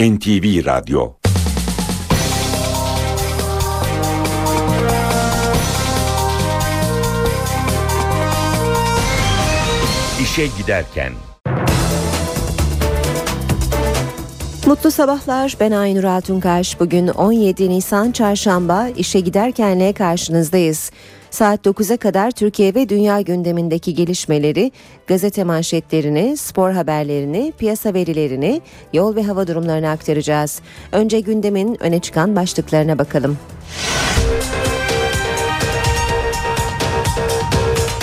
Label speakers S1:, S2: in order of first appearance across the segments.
S1: NTV Radyo İşe giderken
S2: Mutlu sabahlar ben Aynur Altunkaş. Bugün 17 Nisan Çarşamba işe giderkenle karşınızdayız. Saat 9'a kadar Türkiye ve dünya gündemindeki gelişmeleri, gazete manşetlerini, spor haberlerini, piyasa verilerini, yol ve hava durumlarını aktaracağız. Önce gündemin öne çıkan başlıklarına bakalım.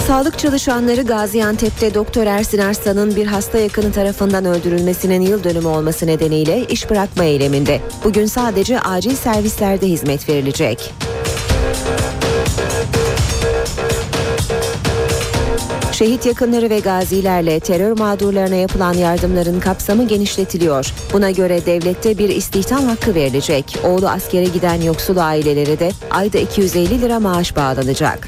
S2: Sağlık çalışanları Gaziantep'te Doktor Ersin Arslan'ın bir hasta yakını tarafından öldürülmesinin yıl dönümü olması nedeniyle iş bırakma eyleminde. Bugün sadece acil servislerde hizmet verilecek. Şehit yakınları ve gazilerle terör mağdurlarına yapılan yardımların kapsamı genişletiliyor. Buna göre devlette bir istihdam hakkı verilecek. Oğlu askere giden yoksul ailelere de ayda 250 lira maaş bağlanacak.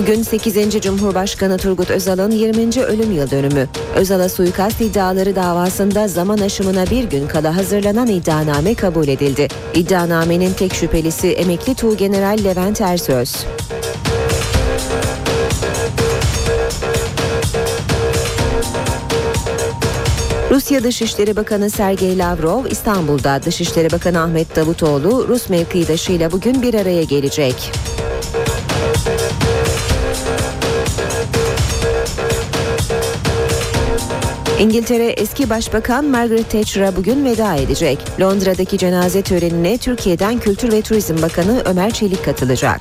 S2: Bugün 8. Cumhurbaşkanı Turgut Özal'ın 20. ölüm yıl dönümü. Özal'a suikast iddiaları davasında zaman aşımına bir gün kala hazırlanan iddianame kabul edildi. İddianamenin tek şüphelisi emekli Tuğgeneral Levent Ersöz. Rusya Dışişleri Bakanı Sergey Lavrov İstanbul'da Dışişleri Bakanı Ahmet Davutoğlu Rus mevkidaşıyla bugün bir araya gelecek. İngiltere eski başbakan Margaret Thatcher'a bugün veda edecek. Londra'daki cenaze törenine Türkiye'den Kültür ve Turizm Bakanı Ömer Çelik katılacak.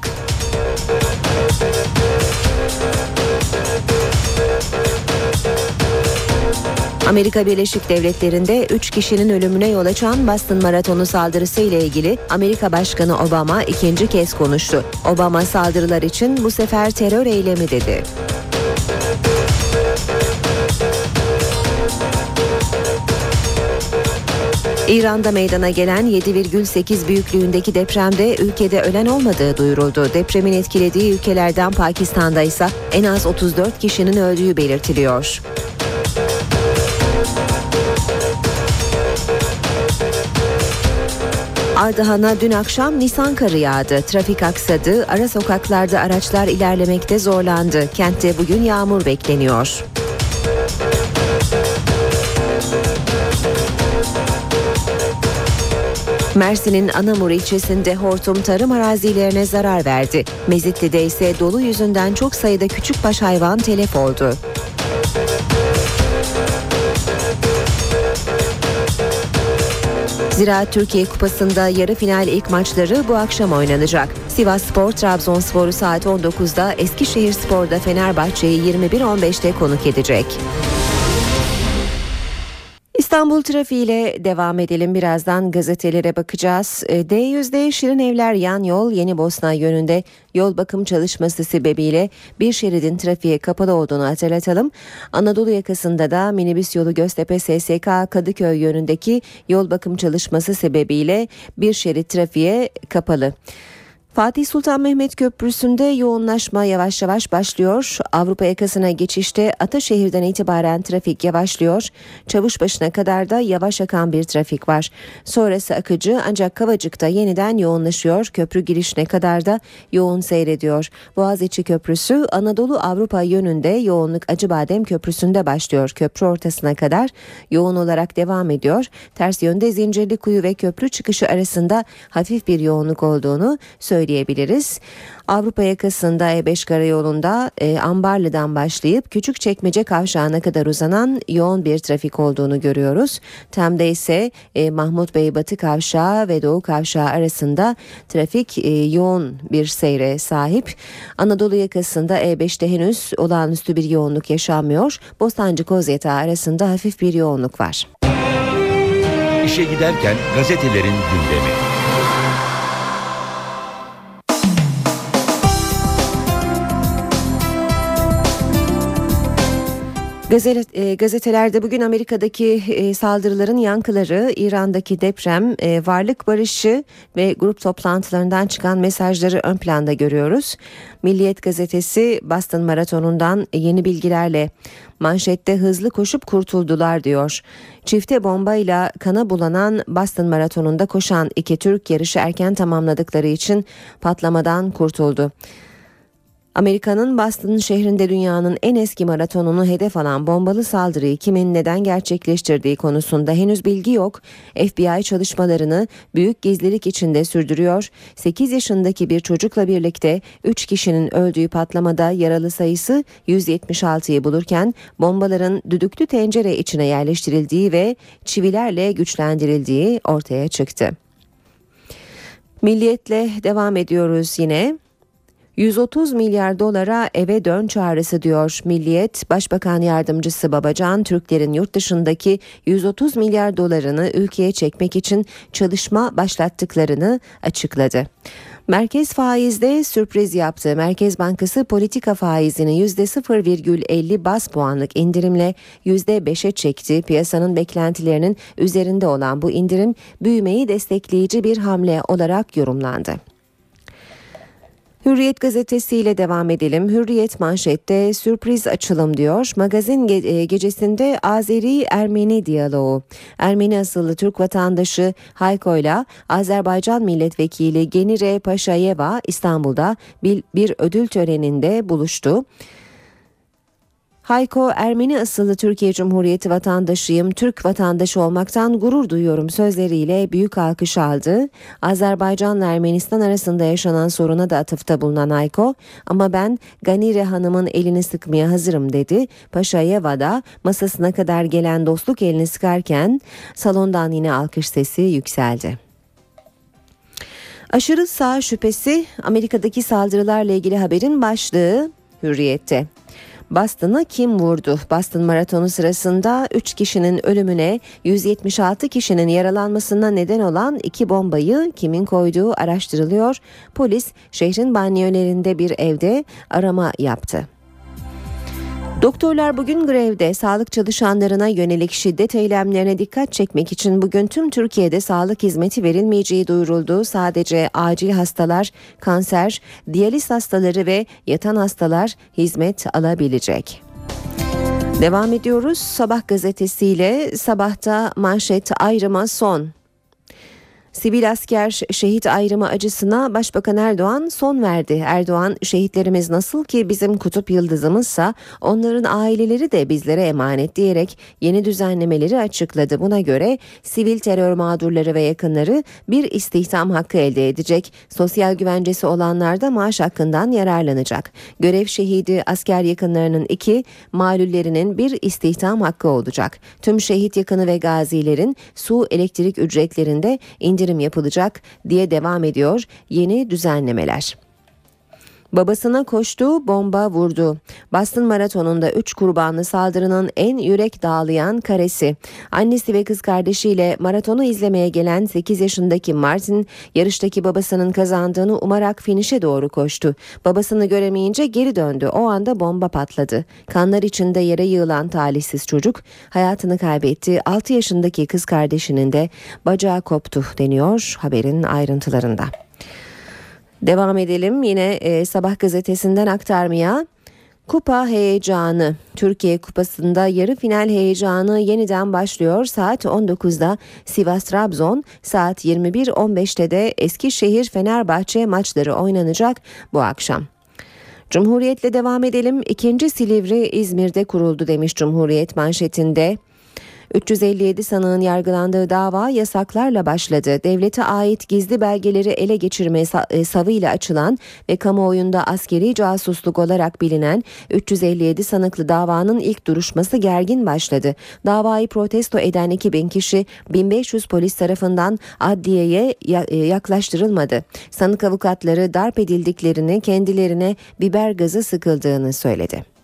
S2: Amerika Birleşik Devletleri'nde 3 kişinin ölümüne yol açan Boston Maratonu saldırısı ile ilgili Amerika Başkanı Obama ikinci kez konuştu. Obama saldırılar için bu sefer terör eylemi dedi. İran'da meydana gelen 7,8 büyüklüğündeki depremde ülkede ölen olmadığı duyuruldu. Depremin etkilediği ülkelerden Pakistan'da ise en az 34 kişinin öldüğü belirtiliyor. Ardahan'a dün akşam Nisan karı yağdı. Trafik aksadı, ara sokaklarda araçlar ilerlemekte zorlandı. Kentte bugün yağmur bekleniyor. Mersin'in Anamur ilçesinde hortum tarım arazilerine zarar verdi. Mezitli'de ise dolu yüzünden çok sayıda küçükbaş hayvan telef oldu. Ziraat Türkiye Kupası'nda yarı final ilk maçları bu akşam oynanacak. Sivas Spor Trabzonspor'u saat 19'da Eskişehir Spor'da Fenerbahçe'yi 21-15'te konuk edecek. İstanbul trafiğiyle devam edelim. Birazdan gazetelere bakacağız. E, D100'de Şirin Evler yan yol Yeni Bosna yönünde yol bakım çalışması sebebiyle bir şeridin trafiğe kapalı olduğunu hatırlatalım. Anadolu yakasında da minibüs yolu Göztepe SSK Kadıköy yönündeki yol bakım çalışması sebebiyle bir şerit trafiğe kapalı. Fatih Sultan Mehmet Köprüsü'nde yoğunlaşma yavaş yavaş başlıyor. Avrupa yakasına geçişte Ataşehir'den itibaren trafik yavaşlıyor. Çavuşbaşı'na kadar da yavaş akan bir trafik var. Sonrası akıcı ancak Kavacık'ta yeniden yoğunlaşıyor. Köprü girişine kadar da yoğun seyrediyor. Boğaziçi Köprüsü Anadolu Avrupa yönünde yoğunluk Acıbadem Köprüsü'nde başlıyor. Köprü ortasına kadar yoğun olarak devam ediyor. Ters yönde Zincirlikuyu ve köprü çıkışı arasında hafif bir yoğunluk olduğunu söylüyor söyleyebiliriz. Avrupa yakasında E5 karayolunda e, Ambarlı'dan başlayıp Küçükçekmece kavşağına kadar uzanan yoğun bir trafik olduğunu görüyoruz. Tem'de ise e, Mahmut Bey Batı kavşağı ve Doğu kavşağı arasında trafik e, yoğun bir seyre sahip. Anadolu yakasında E5'te henüz olağanüstü bir yoğunluk yaşanmıyor. Bostancı Kozyatağı arasında hafif bir yoğunluk var.
S1: İşe giderken gazetelerin gündemi.
S2: Gazete, gazetelerde bugün Amerika'daki e, saldırıların yankıları, İran'daki deprem, e, varlık barışı ve grup toplantılarından çıkan mesajları ön planda görüyoruz. Milliyet gazetesi Boston Maratonu'ndan yeni bilgilerle manşette hızlı koşup kurtuldular diyor. Çifte bombayla kana bulanan Boston Maratonu'nda koşan iki Türk yarışı erken tamamladıkları için patlamadan kurtuldu. Amerika'nın Boston şehrinde dünyanın en eski maratonunu hedef alan bombalı saldırıyı kimin neden gerçekleştirdiği konusunda henüz bilgi yok. FBI çalışmalarını büyük gizlilik içinde sürdürüyor. 8 yaşındaki bir çocukla birlikte 3 kişinin öldüğü patlamada yaralı sayısı 176'yı bulurken bombaların düdüklü tencere içine yerleştirildiği ve çivilerle güçlendirildiği ortaya çıktı. Milliyetle devam ediyoruz yine. 130 milyar dolara eve dön çağrısı diyor Milliyet. Başbakan Yardımcısı Babacan Türklerin yurt dışındaki 130 milyar dolarını ülkeye çekmek için çalışma başlattıklarını açıkladı. Merkez faizde sürpriz yaptı. Merkez Bankası politika faizini %0,50 bas puanlık indirimle %5'e çekti. Piyasanın beklentilerinin üzerinde olan bu indirim büyümeyi destekleyici bir hamle olarak yorumlandı. Hürriyet gazetesiyle devam edelim. Hürriyet manşette sürpriz açılım diyor. Magazin ge- e, gecesinde Azeri-Ermeni diyaloğu. Ermeni asıllı Türk vatandaşı Hayko ile Azerbaycan milletvekili Genire Paşayeva İstanbul'da bir, bir ödül töreninde buluştu. Hayko Ermeni asıllı Türkiye Cumhuriyeti vatandaşıyım, Türk vatandaşı olmaktan gurur duyuyorum sözleriyle büyük alkış aldı. Azerbaycanla Ermenistan arasında yaşanan soruna da atıfta bulunan Hayko, ama ben Ganire Hanım'ın elini sıkmaya hazırım dedi. Paşayeva da masasına kadar gelen dostluk elini sıkarken salondan yine alkış sesi yükseldi. Aşırı sağ şüphesi Amerika'daki saldırılarla ilgili haberin başlığı Hürriyette. Boston'ı kim vurdu? Boston Maratonu sırasında 3 kişinin ölümüne 176 kişinin yaralanmasına neden olan iki bombayı kimin koyduğu araştırılıyor. Polis şehrin banyolarında bir evde arama yaptı. Doktorlar bugün grevde sağlık çalışanlarına yönelik şiddet eylemlerine dikkat çekmek için bugün tüm Türkiye'de sağlık hizmeti verilmeyeceği duyuruldu. Sadece acil hastalar, kanser, diyaliz hastaları ve yatan hastalar hizmet alabilecek. Devam ediyoruz. Sabah gazetesiyle sabahta manşet ayrıma son. Sivil asker şehit ayrımı acısına Başbakan Erdoğan son verdi. Erdoğan şehitlerimiz nasıl ki bizim kutup yıldızımızsa onların aileleri de bizlere emanet diyerek yeni düzenlemeleri açıkladı. Buna göre sivil terör mağdurları ve yakınları bir istihdam hakkı elde edecek. Sosyal güvencesi olanlar da maaş hakkından yararlanacak. Görev şehidi asker yakınlarının iki, malullerinin bir istihdam hakkı olacak. Tüm şehit yakını ve gazilerin su elektrik ücretlerinde indirim indirim yapılacak diye devam ediyor yeni düzenlemeler. Babasına koştu, bomba vurdu. Boston Maratonu'nda 3 kurbanlı saldırının en yürek dağlayan karesi. Annesi ve kız kardeşiyle maratonu izlemeye gelen 8 yaşındaki Martin, yarıştaki babasının kazandığını umarak finişe doğru koştu. Babasını göremeyince geri döndü. O anda bomba patladı. Kanlar içinde yere yığılan talihsiz çocuk hayatını kaybetti. 6 yaşındaki kız kardeşinin de bacağı koptu deniyor haberin ayrıntılarında. Devam edelim yine e, Sabah gazetesinden aktarmaya. Kupa heyecanı. Türkiye Kupası'nda yarı final heyecanı yeniden başlıyor. Saat 19'da Sivas Trabzon, saat 21.15'te de Eskişehir Fenerbahçe maçları oynanacak bu akşam. Cumhuriyetle devam edelim. İkinci Silivri İzmir'de kuruldu demiş Cumhuriyet manşetinde. 357 sanığın yargılandığı dava yasaklarla başladı. Devlete ait gizli belgeleri ele geçirme e, savıyla açılan ve kamuoyunda askeri casusluk olarak bilinen 357 sanıklı davanın ilk duruşması gergin başladı. Davayı protesto eden 2000 kişi 1500 polis tarafından adliyeye e, yaklaştırılmadı. Sanık avukatları darp edildiklerini kendilerine biber gazı sıkıldığını söyledi.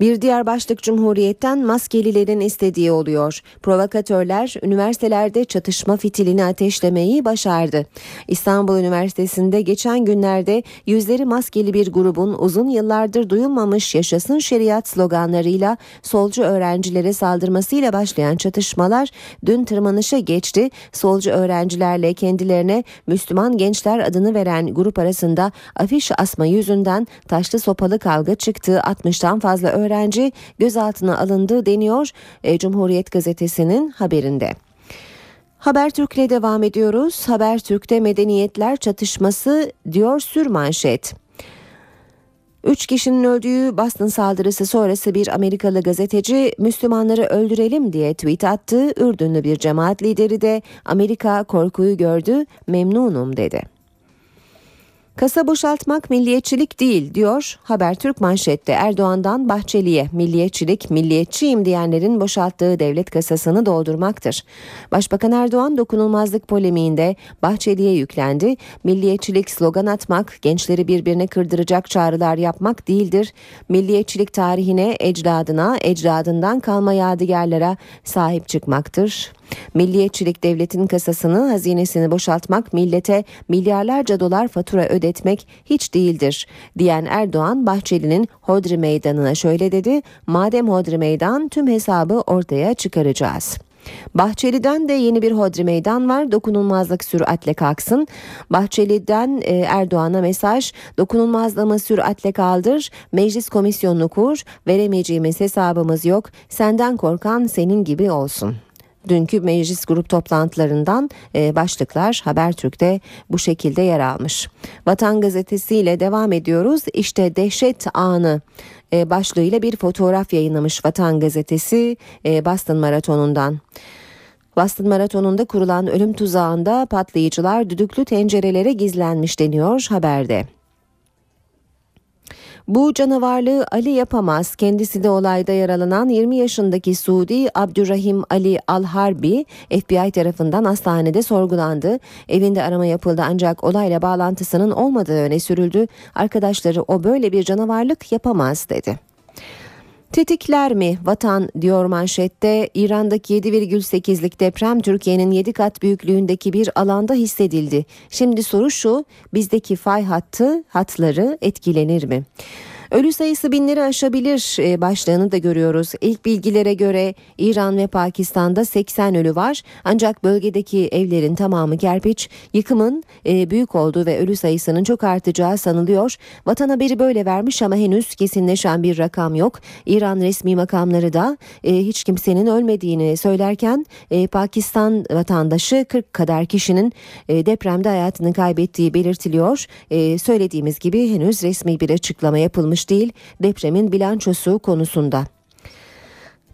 S2: Bir diğer başlık Cumhuriyet'ten maskelilerin istediği oluyor. Provokatörler üniversitelerde çatışma fitilini ateşlemeyi başardı. İstanbul Üniversitesi'nde geçen günlerde yüzleri maskeli bir grubun uzun yıllardır duyulmamış yaşasın şeriat sloganlarıyla solcu öğrencilere saldırmasıyla başlayan çatışmalar dün tırmanışa geçti. Solcu öğrencilerle kendilerine Müslüman gençler adını veren grup arasında afiş asma yüzünden taşlı sopalı kavga çıktı. 60'tan fazla öğrenci gözaltına alındı deniyor e, Cumhuriyet Gazetesi'nin haberinde. Habertürk'le devam ediyoruz. Habertürk'te medeniyetler çatışması diyor sür manşet. Üç kişinin öldüğü Boston saldırısı sonrası bir Amerikalı gazeteci Müslümanları öldürelim diye tweet attı. Ürdünlü bir cemaat lideri de Amerika korkuyu gördü memnunum dedi. Kasa boşaltmak milliyetçilik değil diyor Habertürk manşette Erdoğan'dan Bahçeli'ye milliyetçilik milliyetçiyim diyenlerin boşalttığı devlet kasasını doldurmaktır. Başbakan Erdoğan dokunulmazlık polemiğinde Bahçeli'ye yüklendi. Milliyetçilik slogan atmak, gençleri birbirine kırdıracak çağrılar yapmak değildir. Milliyetçilik tarihine, ecdadına, ecdadından kalma yadigarlara sahip çıkmaktır. Milliyetçilik devletin kasasını, hazinesini boşaltmak, millete milyarlarca dolar fatura ödetmek hiç değildir diyen Erdoğan Bahçeli'nin Hodri Meydanı'na şöyle dedi. Madem Hodri Meydan tüm hesabı ortaya çıkaracağız. Bahçeli'den de yeni bir hodri meydan var. Dokunulmazlık süratle kalksın. Bahçeli'den e, Erdoğan'a mesaj. Dokunulmazlığımı süratle kaldır. Meclis komisyonunu kur. Veremeyeceğimiz hesabımız yok. Senden korkan senin gibi olsun dünkü meclis grup toplantılarından e, başlıklar Habertürk'te bu şekilde yer almış. Vatan Gazetesi ile devam ediyoruz. İşte dehşet anı e, başlığıyla bir fotoğraf yayınlamış Vatan Gazetesi e, Boston Maratonu'ndan. Boston Maratonu'nda kurulan ölüm tuzağında patlayıcılar düdüklü tencerelere gizlenmiş deniyor haberde. Bu canavarlığı Ali yapamaz. Kendisi de olayda yaralanan 20 yaşındaki Suudi Abdurrahim Ali Al-Harbi FBI tarafından hastanede sorgulandı. Evinde arama yapıldı ancak olayla bağlantısının olmadığı öne sürüldü. Arkadaşları o böyle bir canavarlık yapamaz dedi. Tetikler mi vatan diyor manşette İran'daki 7,8'lik deprem Türkiye'nin 7 kat büyüklüğündeki bir alanda hissedildi. Şimdi soru şu bizdeki fay hattı hatları etkilenir mi? Ölü sayısı binleri aşabilir e, başlığını da görüyoruz. İlk bilgilere göre İran ve Pakistan'da 80 ölü var. Ancak bölgedeki evlerin tamamı kerpiç. Yıkımın e, büyük olduğu ve ölü sayısının çok artacağı sanılıyor. Vatan haberi böyle vermiş ama henüz kesinleşen bir rakam yok. İran resmi makamları da e, hiç kimsenin ölmediğini söylerken Pakistan vatandaşı 40 kadar kişinin depremde hayatını kaybettiği belirtiliyor. Söylediğimiz gibi henüz resmi bir açıklama yapılmış açıklanmış değil depremin bilançosu konusunda.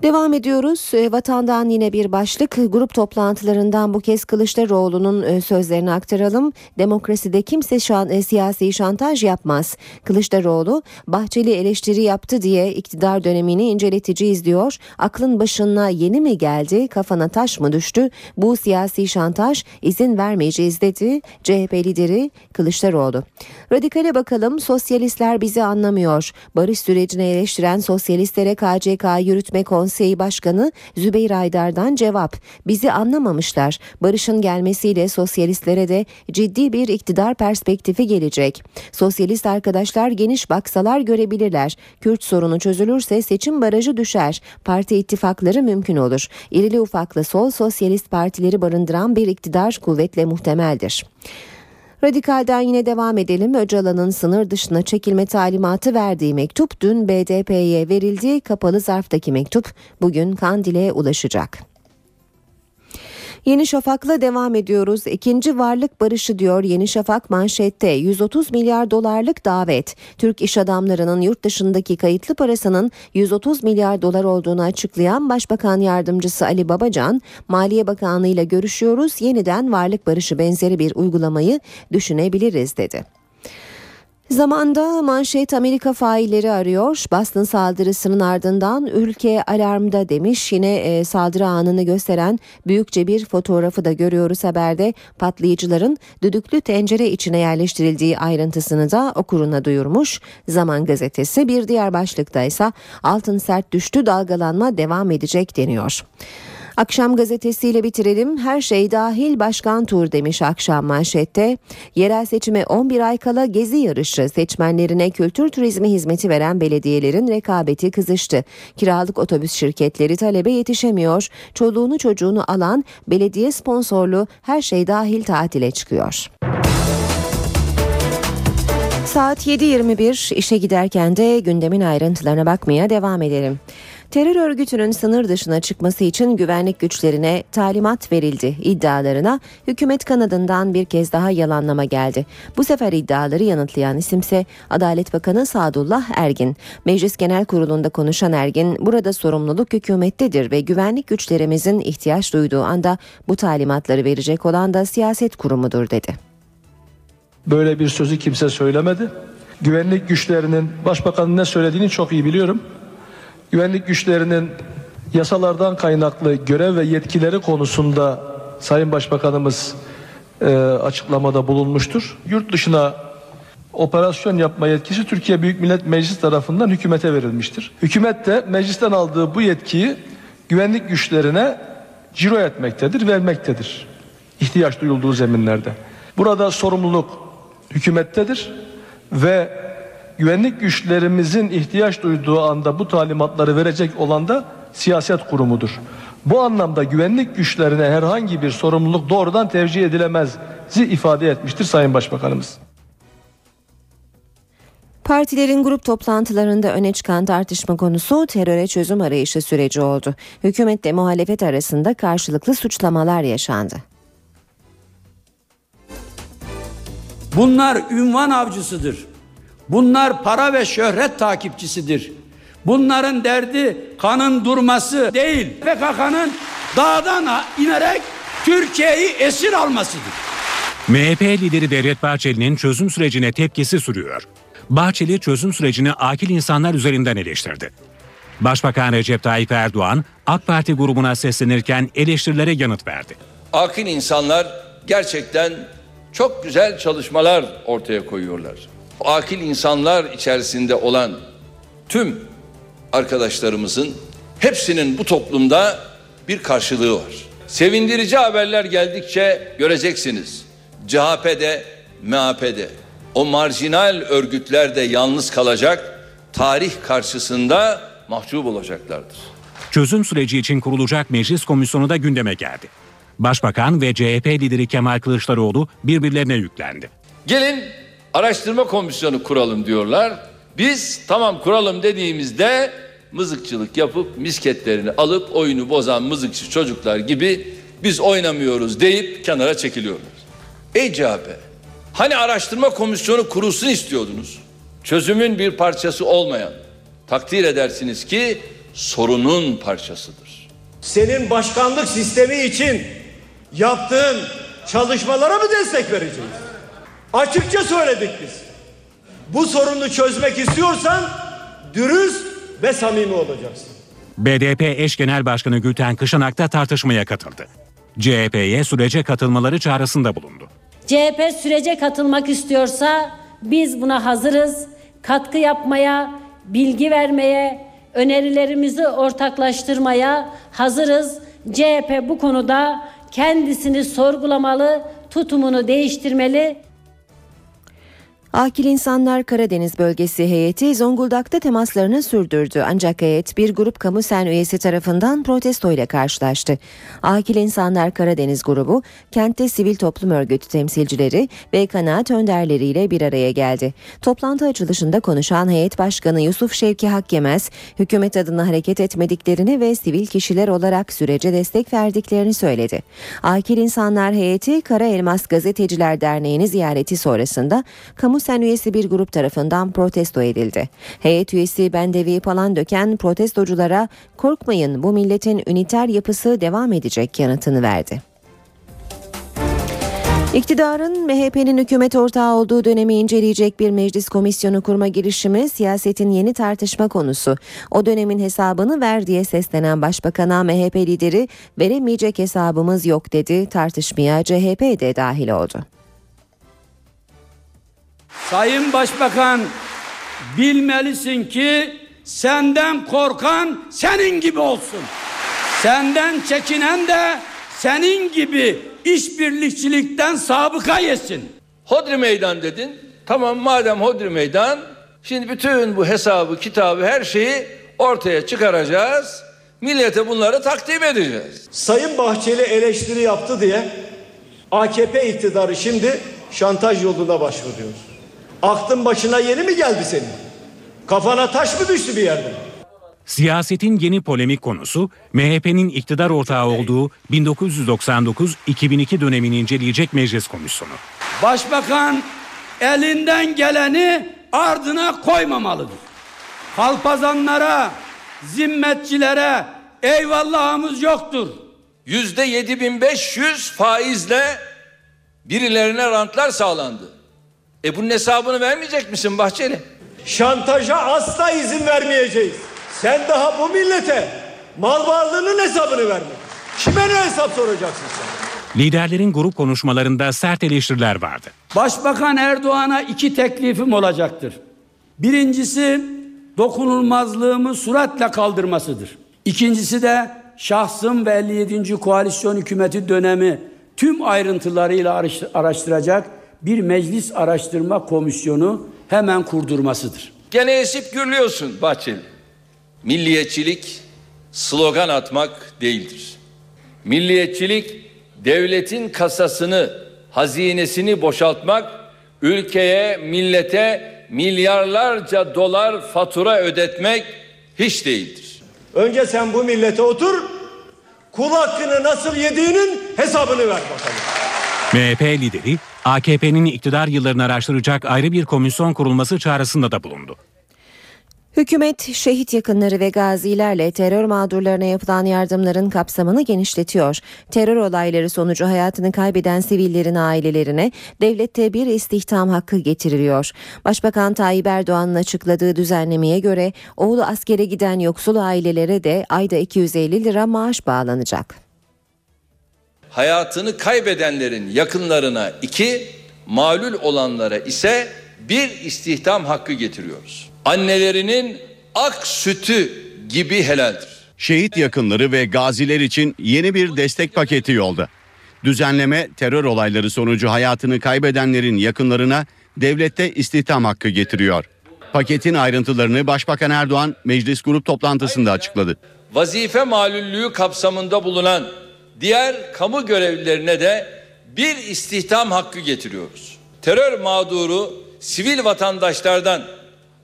S2: Devam ediyoruz. E, vatandan yine bir başlık. Grup toplantılarından bu kez Kılıçdaroğlu'nun e, sözlerini aktaralım. Demokraside kimse şan, e, siyasi şantaj yapmaz. Kılıçdaroğlu Bahçeli eleştiri yaptı diye iktidar dönemini inceletici izliyor. Aklın başına yeni mi geldi? Kafana taş mı düştü? Bu siyasi şantaj izin vermeyeceğiz dedi CHP lideri Kılıçdaroğlu. Radikale bakalım. Sosyalistler bizi anlamıyor. Barış sürecini eleştiren sosyalistlere KCK yürütme konseyi Konseyi Başkanı Zübeyir Aydar'dan cevap. Bizi anlamamışlar. Barış'ın gelmesiyle sosyalistlere de ciddi bir iktidar perspektifi gelecek. Sosyalist arkadaşlar geniş baksalar görebilirler. Kürt sorunu çözülürse seçim barajı düşer. Parti ittifakları mümkün olur. İrili ufaklı sol sosyalist partileri barındıran bir iktidar kuvvetle muhtemeldir. Radikal'den yine devam edelim. Öcalan'ın sınır dışına çekilme talimatı verdiği mektup dün BDP'ye verildi. Kapalı zarftaki mektup bugün Kandil'e ulaşacak. Yeni Şafak'la devam ediyoruz. İkinci varlık barışı diyor Yeni Şafak manşette 130 milyar dolarlık davet. Türk iş adamlarının yurt dışındaki kayıtlı parasının 130 milyar dolar olduğunu açıklayan Başbakan Yardımcısı Ali Babacan, Maliye Bakanlığı ile görüşüyoruz. Yeniden varlık barışı benzeri bir uygulamayı düşünebiliriz dedi. Zamanda manşet Amerika failleri arıyor. Boston saldırısının ardından ülke alarmda demiş. Yine e, saldırı anını gösteren büyükçe bir fotoğrafı da görüyoruz haberde. Patlayıcıların düdüklü tencere içine yerleştirildiği ayrıntısını da okuruna duyurmuş. Zaman gazetesi bir diğer başlıkta ise altın sert düştü dalgalanma devam edecek deniyor. Akşam gazetesiyle bitirelim. Her şey dahil başkan tur demiş akşam manşette. Yerel seçime 11 ay kala gezi yarışı seçmenlerine kültür turizmi hizmeti veren belediyelerin rekabeti kızıştı. Kiralık otobüs şirketleri talebe yetişemiyor. Çoluğunu çocuğunu alan belediye sponsorlu her şey dahil tatile çıkıyor. Saat 7.21 işe giderken de gündemin ayrıntılarına bakmaya devam edelim. Terör örgütünün sınır dışına çıkması için güvenlik güçlerine talimat verildi iddialarına hükümet kanadından bir kez daha yalanlama geldi. Bu sefer iddiaları yanıtlayan isimse Adalet Bakanı Sadullah Ergin. Meclis Genel Kurulu'nda konuşan Ergin, burada sorumluluk hükümettedir ve güvenlik güçlerimizin ihtiyaç duyduğu anda bu talimatları verecek olan da siyaset kurumudur dedi.
S3: Böyle bir sözü kimse söylemedi. Güvenlik güçlerinin başbakanın ne söylediğini çok iyi biliyorum güvenlik güçlerinin yasalardan kaynaklı görev ve yetkileri konusunda Sayın Başbakanımız e, açıklamada bulunmuştur. Yurt dışına operasyon yapma yetkisi Türkiye Büyük Millet Meclisi tarafından hükümete verilmiştir. Hükümet de meclisten aldığı bu yetkiyi güvenlik güçlerine ciro etmektedir, vermektedir. İhtiyaç duyulduğu zeminlerde. Burada sorumluluk hükümettedir ve güvenlik güçlerimizin ihtiyaç duyduğu anda bu talimatları verecek olan da siyaset kurumudur. Bu anlamda güvenlik güçlerine herhangi bir sorumluluk doğrudan tevcih edilemez ifade etmiştir Sayın Başbakanımız.
S2: Partilerin grup toplantılarında öne çıkan tartışma konusu teröre çözüm arayışı süreci oldu. Hükümetle muhalefet arasında karşılıklı suçlamalar yaşandı.
S4: Bunlar ünvan avcısıdır. Bunlar para ve şöhret takipçisidir. Bunların derdi kanın durması değil. PKK'nın dağdan inerek Türkiye'yi esir almasıdır.
S5: MHP lideri Devlet Bahçeli'nin çözüm sürecine tepkisi sürüyor. Bahçeli çözüm sürecini akil insanlar üzerinden eleştirdi. Başbakan Recep Tayyip Erdoğan AK Parti grubuna seslenirken eleştirilere yanıt verdi.
S6: Akil insanlar gerçekten çok güzel çalışmalar ortaya koyuyorlar akil insanlar içerisinde olan tüm arkadaşlarımızın hepsinin bu toplumda bir karşılığı var. Sevindirici haberler geldikçe göreceksiniz. CHP'de, MHP'de o marjinal örgütler de yalnız kalacak, tarih karşısında mahcup olacaklardır.
S5: Çözüm süreci için kurulacak meclis komisyonu da gündeme geldi. Başbakan ve CHP lideri Kemal Kılıçdaroğlu birbirlerine yüklendi.
S6: Gelin araştırma komisyonu kuralım diyorlar. Biz tamam kuralım dediğimizde mızıkçılık yapıp misketlerini alıp oyunu bozan mızıkçı çocuklar gibi biz oynamıyoruz deyip kenara çekiliyorlar. Ey CHP hani araştırma komisyonu kurulsun istiyordunuz. Çözümün bir parçası olmayan takdir edersiniz ki sorunun parçasıdır.
S7: Senin başkanlık sistemi için yaptığın çalışmalara mı destek vereceğiz? Açıkça söyledik biz. Bu sorunu çözmek istiyorsan dürüst ve samimi olacaksın.
S5: BDP eş genel başkanı Gülten Kışanak da tartışmaya katıldı. CHP'ye sürece katılmaları çağrısında bulundu.
S8: CHP sürece katılmak istiyorsa biz buna hazırız. Katkı yapmaya, bilgi vermeye, önerilerimizi ortaklaştırmaya hazırız. CHP bu konuda kendisini sorgulamalı, tutumunu değiştirmeli.
S2: Akil İnsanlar Karadeniz Bölgesi heyeti Zonguldak'ta temaslarını sürdürdü. Ancak heyet bir grup kamu sen üyesi tarafından protesto ile karşılaştı. Akil İnsanlar Karadeniz grubu kentte sivil toplum örgütü temsilcileri ve kanaat önderleriyle bir araya geldi. Toplantı açılışında konuşan heyet başkanı Yusuf Şevki Hakkemez, hükümet adına hareket etmediklerini ve sivil kişiler olarak sürece destek verdiklerini söyledi. Akil İnsanlar heyeti Kara Elmas Gazeteciler Derneği'ni ziyareti sonrasında kamu sen üyesi bir grup tarafından protesto edildi. Heyet üyesi Bendevi döken protestoculara korkmayın bu milletin üniter yapısı devam edecek yanıtını verdi. İktidarın MHP'nin hükümet ortağı olduğu dönemi inceleyecek bir meclis komisyonu kurma girişimi siyasetin yeni tartışma konusu. O dönemin hesabını ver diye seslenen Başbakan'a MHP lideri veremeyecek hesabımız yok dedi. Tartışmaya CHP de dahil oldu.
S4: Sayın Başbakan bilmelisin ki senden korkan senin gibi olsun. Senden çekinen de senin gibi işbirlikçilikten sabıka yesin.
S6: Hodri meydan dedin. Tamam madem hodri meydan şimdi bütün bu hesabı kitabı her şeyi ortaya çıkaracağız. Millete bunları takdim edeceğiz.
S7: Sayın Bahçeli eleştiri yaptı diye AKP iktidarı şimdi şantaj yoluna başvuruyor. Aklın başına yeni mi geldi senin? Kafana taş mı düştü bir yerden?
S5: Siyasetin yeni polemik konusu MHP'nin iktidar ortağı olduğu 1999-2002 dönemini inceleyecek meclis komisyonu.
S4: Başbakan elinden geleni ardına koymamalıdır. Kalpazanlara, zimmetçilere eyvallahımız yoktur.
S6: Yüzde 7500 faizle birilerine rantlar sağlandı. E bunun hesabını vermeyecek misin Bahçeli?
S7: Şantaja asla izin vermeyeceğiz. Sen daha bu millete mal varlığının hesabını verme. Kime ne hesap soracaksın sen?
S5: Liderlerin grup konuşmalarında sert eleştiriler vardı.
S4: Başbakan Erdoğan'a iki teklifim olacaktır. Birincisi dokunulmazlığımı suratla kaldırmasıdır. İkincisi de şahsım ve 57. koalisyon hükümeti dönemi tüm ayrıntılarıyla araştıracak bir meclis araştırma komisyonu hemen kurdurmasıdır.
S6: Gene esip gürlüyorsun Bahçeli. Milliyetçilik slogan atmak değildir. Milliyetçilik devletin kasasını, hazinesini boşaltmak, ülkeye, millete milyarlarca dolar fatura ödetmek hiç değildir.
S7: Önce sen bu millete otur, kul hakkını nasıl yediğinin hesabını ver bakalım.
S5: MHP lideri AKP'nin iktidar yıllarını araştıracak ayrı bir komisyon kurulması çağrısında da bulundu.
S2: Hükümet şehit yakınları ve gazilerle terör mağdurlarına yapılan yardımların kapsamını genişletiyor. Terör olayları sonucu hayatını kaybeden sivillerin ailelerine devlette bir istihdam hakkı getiriliyor. Başbakan Tayyip Erdoğan'ın açıkladığı düzenlemeye göre oğlu askere giden yoksul ailelere de ayda 250 lira maaş bağlanacak.
S6: Hayatını kaybedenlerin yakınlarına iki, malul olanlara ise bir istihdam hakkı getiriyoruz annelerinin ak sütü gibi helaldir.
S9: Şehit yakınları ve gaziler için yeni bir destek paketi yolda. Düzenleme terör olayları sonucu hayatını kaybedenlerin yakınlarına devlette istihdam hakkı getiriyor. Paketin ayrıntılarını Başbakan Erdoğan meclis grup toplantısında açıkladı.
S6: Vazife malüllüğü kapsamında bulunan diğer kamu görevlilerine de bir istihdam hakkı getiriyoruz. Terör mağduru sivil vatandaşlardan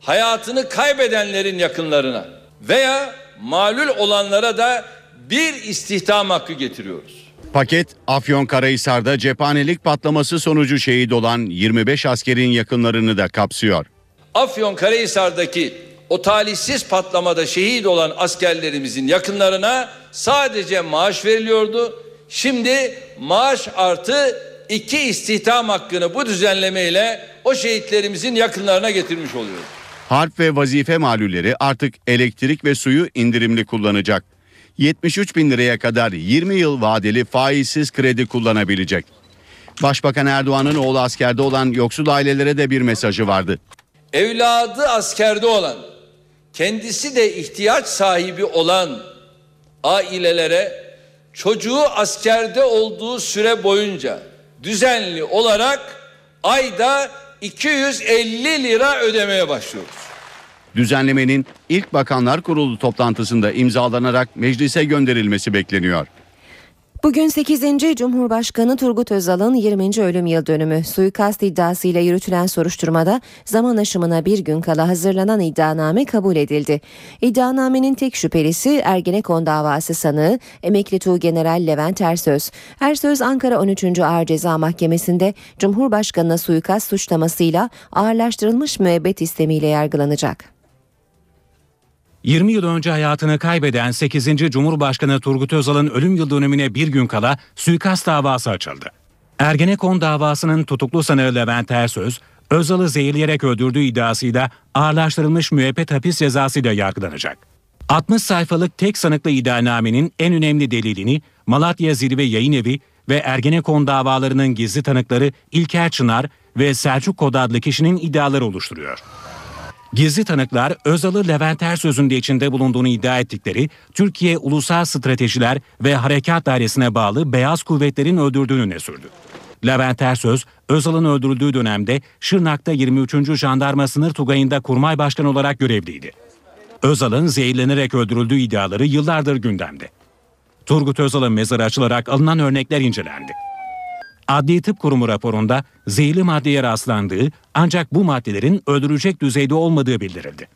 S6: hayatını kaybedenlerin yakınlarına veya malul olanlara da bir istihdam hakkı getiriyoruz.
S9: Paket Afyonkarahisar'da cephanelik patlaması sonucu şehit olan 25 askerin yakınlarını da kapsıyor.
S6: Afyonkarahisar'daki o talihsiz patlamada şehit olan askerlerimizin yakınlarına sadece maaş veriliyordu. Şimdi maaş artı iki istihdam hakkını bu düzenlemeyle o şehitlerimizin yakınlarına getirmiş oluyoruz.
S9: Harp ve vazife malulleri artık elektrik ve suyu indirimli kullanacak. 73 bin liraya kadar 20 yıl vadeli faizsiz kredi kullanabilecek. Başbakan Erdoğan'ın oğlu askerde olan yoksul ailelere de bir mesajı vardı.
S6: Evladı askerde olan, kendisi de ihtiyaç sahibi olan ailelere çocuğu askerde olduğu süre boyunca düzenli olarak ayda 250 lira ödemeye başlıyoruz.
S9: Düzenlemenin ilk Bakanlar Kurulu toplantısında imzalanarak meclise gönderilmesi bekleniyor.
S2: Bugün 8. Cumhurbaşkanı Turgut Özal'ın 20. ölüm yıl dönümü suikast iddiasıyla yürütülen soruşturmada zaman aşımına bir gün kala hazırlanan iddianame kabul edildi. İddianamenin tek şüphelisi Ergenekon davası sanığı emekli Tuğgeneral Levent Ersöz. Ersöz Ankara 13. Ağır Ceza Mahkemesi'nde Cumhurbaşkanına suikast suçlamasıyla ağırlaştırılmış müebbet istemiyle yargılanacak.
S5: 20 yıl önce hayatını kaybeden 8. Cumhurbaşkanı Turgut Özal'ın ölüm yıl dönümüne bir gün kala suikast davası açıldı. Ergenekon davasının tutuklu sanığı Levent Ersöz, Özal'ı zehirleyerek öldürdüğü iddiasıyla ağırlaştırılmış müebbet hapis cezasıyla yargılanacak. 60 sayfalık tek sanıklı iddianamenin en önemli delilini Malatya Zirve Yayın Evi ve Ergenekon davalarının gizli tanıkları İlker Çınar ve Selçuk Kod adlı kişinin iddiaları oluşturuyor. Gizli tanıklar Özal'ı Levent Ersöz'ün de içinde bulunduğunu iddia ettikleri Türkiye Ulusal Stratejiler ve Harekat Dairesi'ne bağlı Beyaz Kuvvetlerin öldürdüğünü öne sürdü. Levent Ersöz, Özal'ın öldürüldüğü dönemde Şırnak'ta 23. Jandarma Sınır Tugayı'nda kurmay başkanı olarak görevliydi. Özal'ın zehirlenerek öldürüldüğü iddiaları yıllardır gündemde. Turgut Özal'ın mezarı açılarak alınan örnekler incelendi. Adli Tıp Kurumu raporunda zehirli maddeye rastlandığı ancak bu maddelerin öldürecek düzeyde olmadığı bildirildi.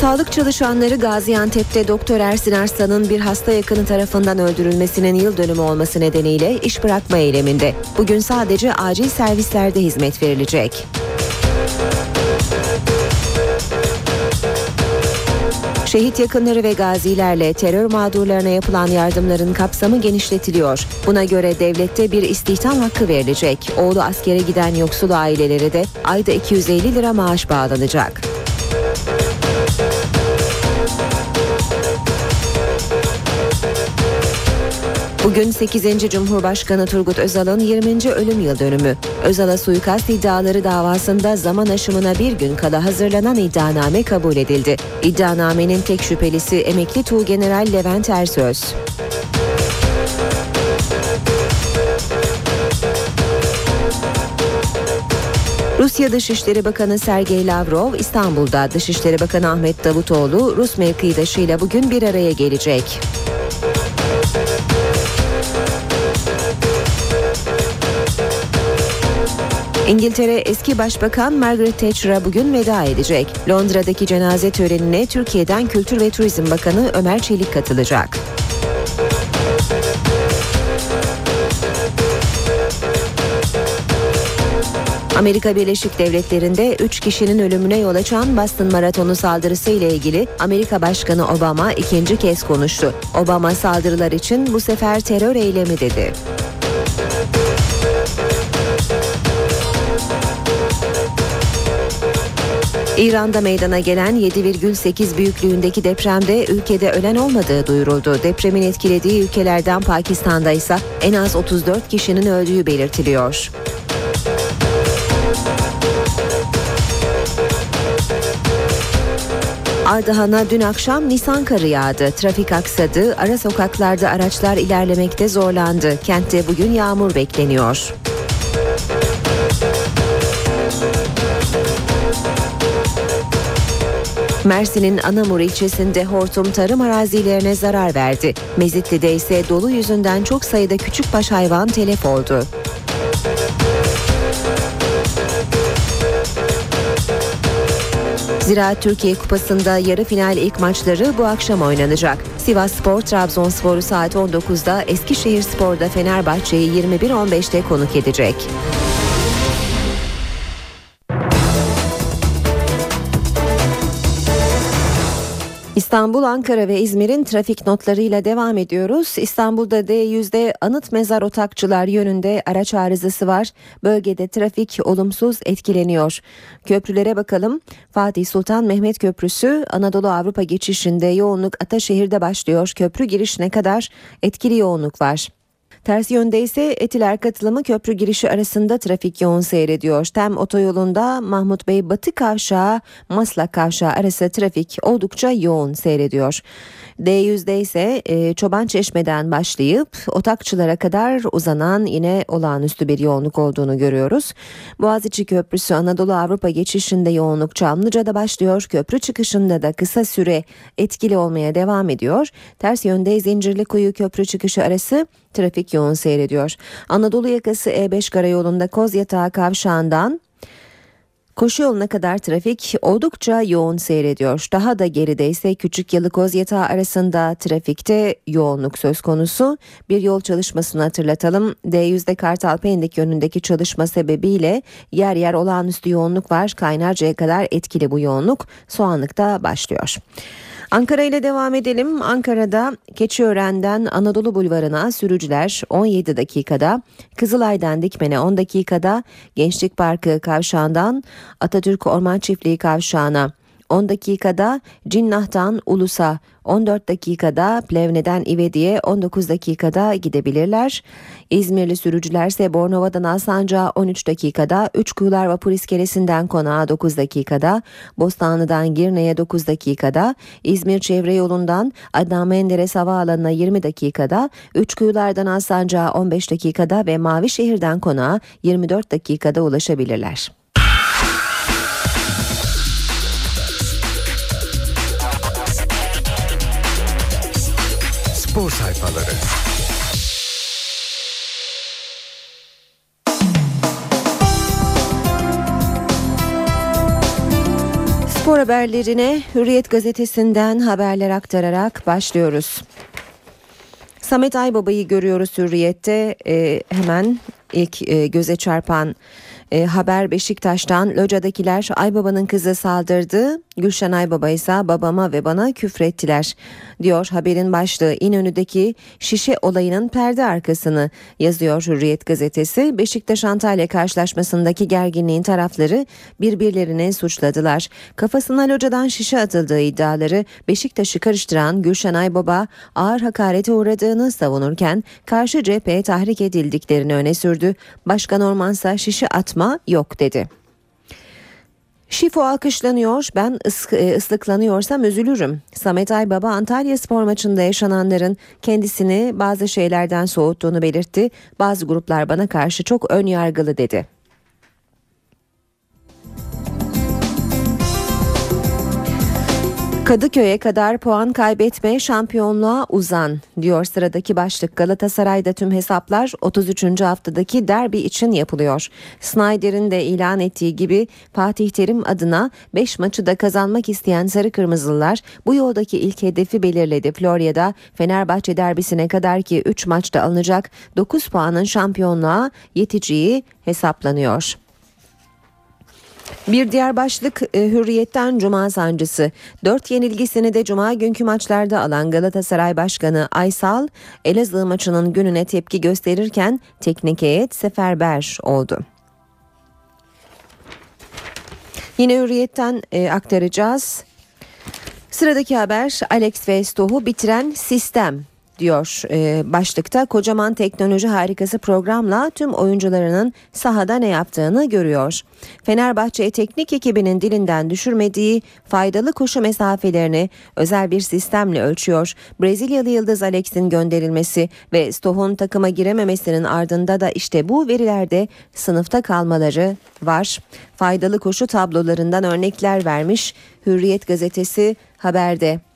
S2: Sağlık çalışanları Gaziantep'te Doktor Ersin Arslan'ın bir hasta yakını tarafından öldürülmesinin yıl dönümü olması nedeniyle iş bırakma eyleminde. Bugün sadece acil servislerde hizmet verilecek. Şehit yakınları ve gazilerle terör mağdurlarına yapılan yardımların kapsamı genişletiliyor. Buna göre devlette bir istihdam hakkı verilecek. Oğlu askere giden yoksul ailelere de ayda 250 lira maaş bağlanacak. Bugün 8. Cumhurbaşkanı Turgut Özal'ın 20. ölüm yıl dönümü. Özal'a suikast iddiaları davasında zaman aşımına bir gün kala hazırlanan iddianame kabul edildi. İddianamenin tek şüphelisi emekli Tuğgeneral Levent Ersöz. Rusya Dışişleri Bakanı Sergey Lavrov İstanbul'da Dışişleri Bakanı Ahmet Davutoğlu Rus mevkidaşıyla bugün bir araya gelecek. İngiltere eski başbakan Margaret Thatcher'a bugün veda edecek. Londra'daki cenaze törenine Türkiye'den Kültür ve Turizm Bakanı Ömer Çelik katılacak. Amerika Birleşik Devletleri'nde 3 kişinin ölümüne yol açan Boston Maratonu saldırısı ile ilgili Amerika Başkanı Obama ikinci kez konuştu. Obama saldırılar için bu sefer terör eylemi dedi. İran'da meydana gelen 7,8 büyüklüğündeki depremde ülkede ölen olmadığı duyuruldu. Depremin etkilediği ülkelerden Pakistan'da ise en az 34 kişinin öldüğü belirtiliyor. Ardahan'a dün akşam Nisan karı yağdı. Trafik aksadı, ara sokaklarda araçlar ilerlemekte zorlandı. Kentte bugün yağmur bekleniyor. Mersin'in Anamur ilçesinde hortum tarım arazilerine zarar verdi. Mezitli'de ise dolu yüzünden çok sayıda küçükbaş hayvan telef oldu. Ziraat Türkiye Kupası'nda yarı final ilk maçları bu akşam oynanacak. Sivas Spor Trabzonspor'u saat 19'da Eskişehir Spor'da Fenerbahçe'yi 21-15'te konuk edecek. İstanbul, Ankara ve İzmir'in trafik notlarıyla devam ediyoruz. İstanbul'da D100'de anıt mezar otakçılar yönünde araç arızası var. Bölgede trafik olumsuz etkileniyor. Köprülere bakalım. Fatih Sultan Mehmet Köprüsü Anadolu Avrupa geçişinde yoğunluk Ataşehir'de başlıyor. Köprü girişine kadar etkili yoğunluk var. Ters yönde ise Etiler katılımı köprü girişi arasında trafik yoğun seyrediyor. Tem otoyolunda Mahmut Bey Batı Kavşağı Maslak Kavşağı arası trafik oldukça yoğun seyrediyor. D100'de ise e, Çoban Çeşme'den başlayıp Otakçılara kadar uzanan yine olağanüstü bir yoğunluk olduğunu görüyoruz. Boğaziçi Köprüsü Anadolu Avrupa geçişinde yoğunluk Çamlıca'da başlıyor. Köprü çıkışında da kısa süre etkili olmaya devam ediyor. Ters yönde Zincirlikuyu Köprü çıkışı arası trafik yoğun seyrediyor. Anadolu yakası E5 karayolunda Kozyatağı kavşağından Koşu yoluna kadar trafik oldukça yoğun seyrediyor. Daha da geride ise Küçük Yalıkoz Yatağı arasında trafikte yoğunluk söz konusu. Bir yol çalışmasını hatırlatalım. D100'de Kartal yönündeki çalışma sebebiyle yer yer olağanüstü yoğunluk var. Kaynarca'ya kadar etkili bu yoğunluk. Soğanlık'ta başlıyor. Ankara ile devam edelim. Ankara'da Keçiören'den Anadolu Bulvarı'na sürücüler 17 dakikada, Kızılay'dan Dikmen'e 10 dakikada, Gençlik Parkı kavşağından Atatürk Orman Çiftliği kavşağına 10 dakikada, Cinnah'tan Ulus'a 14 dakikada, Plevne'den İvedi'ye 19 dakikada gidebilirler. İzmirli sürücülerse Bornova'dan Alsancak'a 13 dakikada, Üçkuyular Vapur İskelesi'nden Konağa 9 dakikada, Bostanlı'dan Girne'ye 9 dakikada, İzmir Çevre Yolu'ndan Adnan Menderes Havaalanı'na 20 dakikada, Üçkuyular'dan Alsancak'a 15 dakikada ve Mavişehir'den Konağa 24 dakikada ulaşabilirler.
S1: Spor sayfaları.
S2: Spor haberlerine Hürriyet gazetesinden haberler aktararak başlıyoruz. Samet Aybaba'yı görüyoruz Hürriyet'te ee, hemen ilk e, göze çarpan e, haber Beşiktaş'tan Loca'dakiler Aybaba'nın kızı saldırdı. Gülşen Aybaba ise babama ve bana küfrettiler diyor haberin başlığı İnönü'deki şişe olayının perde arkasını yazıyor Hürriyet gazetesi. Beşiktaş Antalya karşılaşmasındaki gerginliğin tarafları birbirlerini suçladılar. Kafasına locadan şişe atıldığı iddiaları Beşiktaş'ı karıştıran Gülşen Aybaba ağır hakarete uğradığını savunurken karşı cepheye tahrik edildiklerini öne sürdü. Başkan Ormansa şişe atma yok dedi. Şifo alkışlanıyor, ben ıs- ıslıklanıyorsam üzülürüm. Samet Aybaba Antalya spor maçında yaşananların kendisini bazı şeylerden soğuttuğunu belirtti. Bazı gruplar bana karşı çok ön yargılı dedi. Kadıköy'e kadar puan kaybetme şampiyonluğa uzan diyor sıradaki başlık. Galatasaray'da tüm hesaplar 33. haftadaki derbi için yapılıyor. Snyder'in de ilan ettiği gibi Fatih Terim adına 5 maçı da kazanmak isteyen Sarı Kırmızılılar bu yoldaki ilk hedefi belirledi. Florya'da Fenerbahçe derbisine kadar ki 3 maçta alınacak 9 puanın şampiyonluğa yeteceği hesaplanıyor. Bir diğer başlık e, Hürriyet'ten Cuma sancısı. Dört yenilgisini de Cuma günkü maçlarda alan Galatasaray Başkanı Aysal, Elazığ maçının gününe tepki gösterirken teknik heyet seferber oldu. Yine Hürriyet'ten e, aktaracağız. Sıradaki haber Alex ve Stoh'u bitiren sistem diyor e, başlıkta kocaman teknoloji harikası programla tüm oyuncularının sahada ne yaptığını görüyor. Fenerbahçe teknik ekibinin dilinden düşürmediği faydalı koşu mesafelerini özel bir sistemle ölçüyor. Brezilyalı yıldız Alex'in gönderilmesi ve Stoh'un takıma girememesinin ardında da işte bu verilerde sınıfta kalmaları var. Faydalı koşu tablolarından örnekler vermiş Hürriyet gazetesi haberde.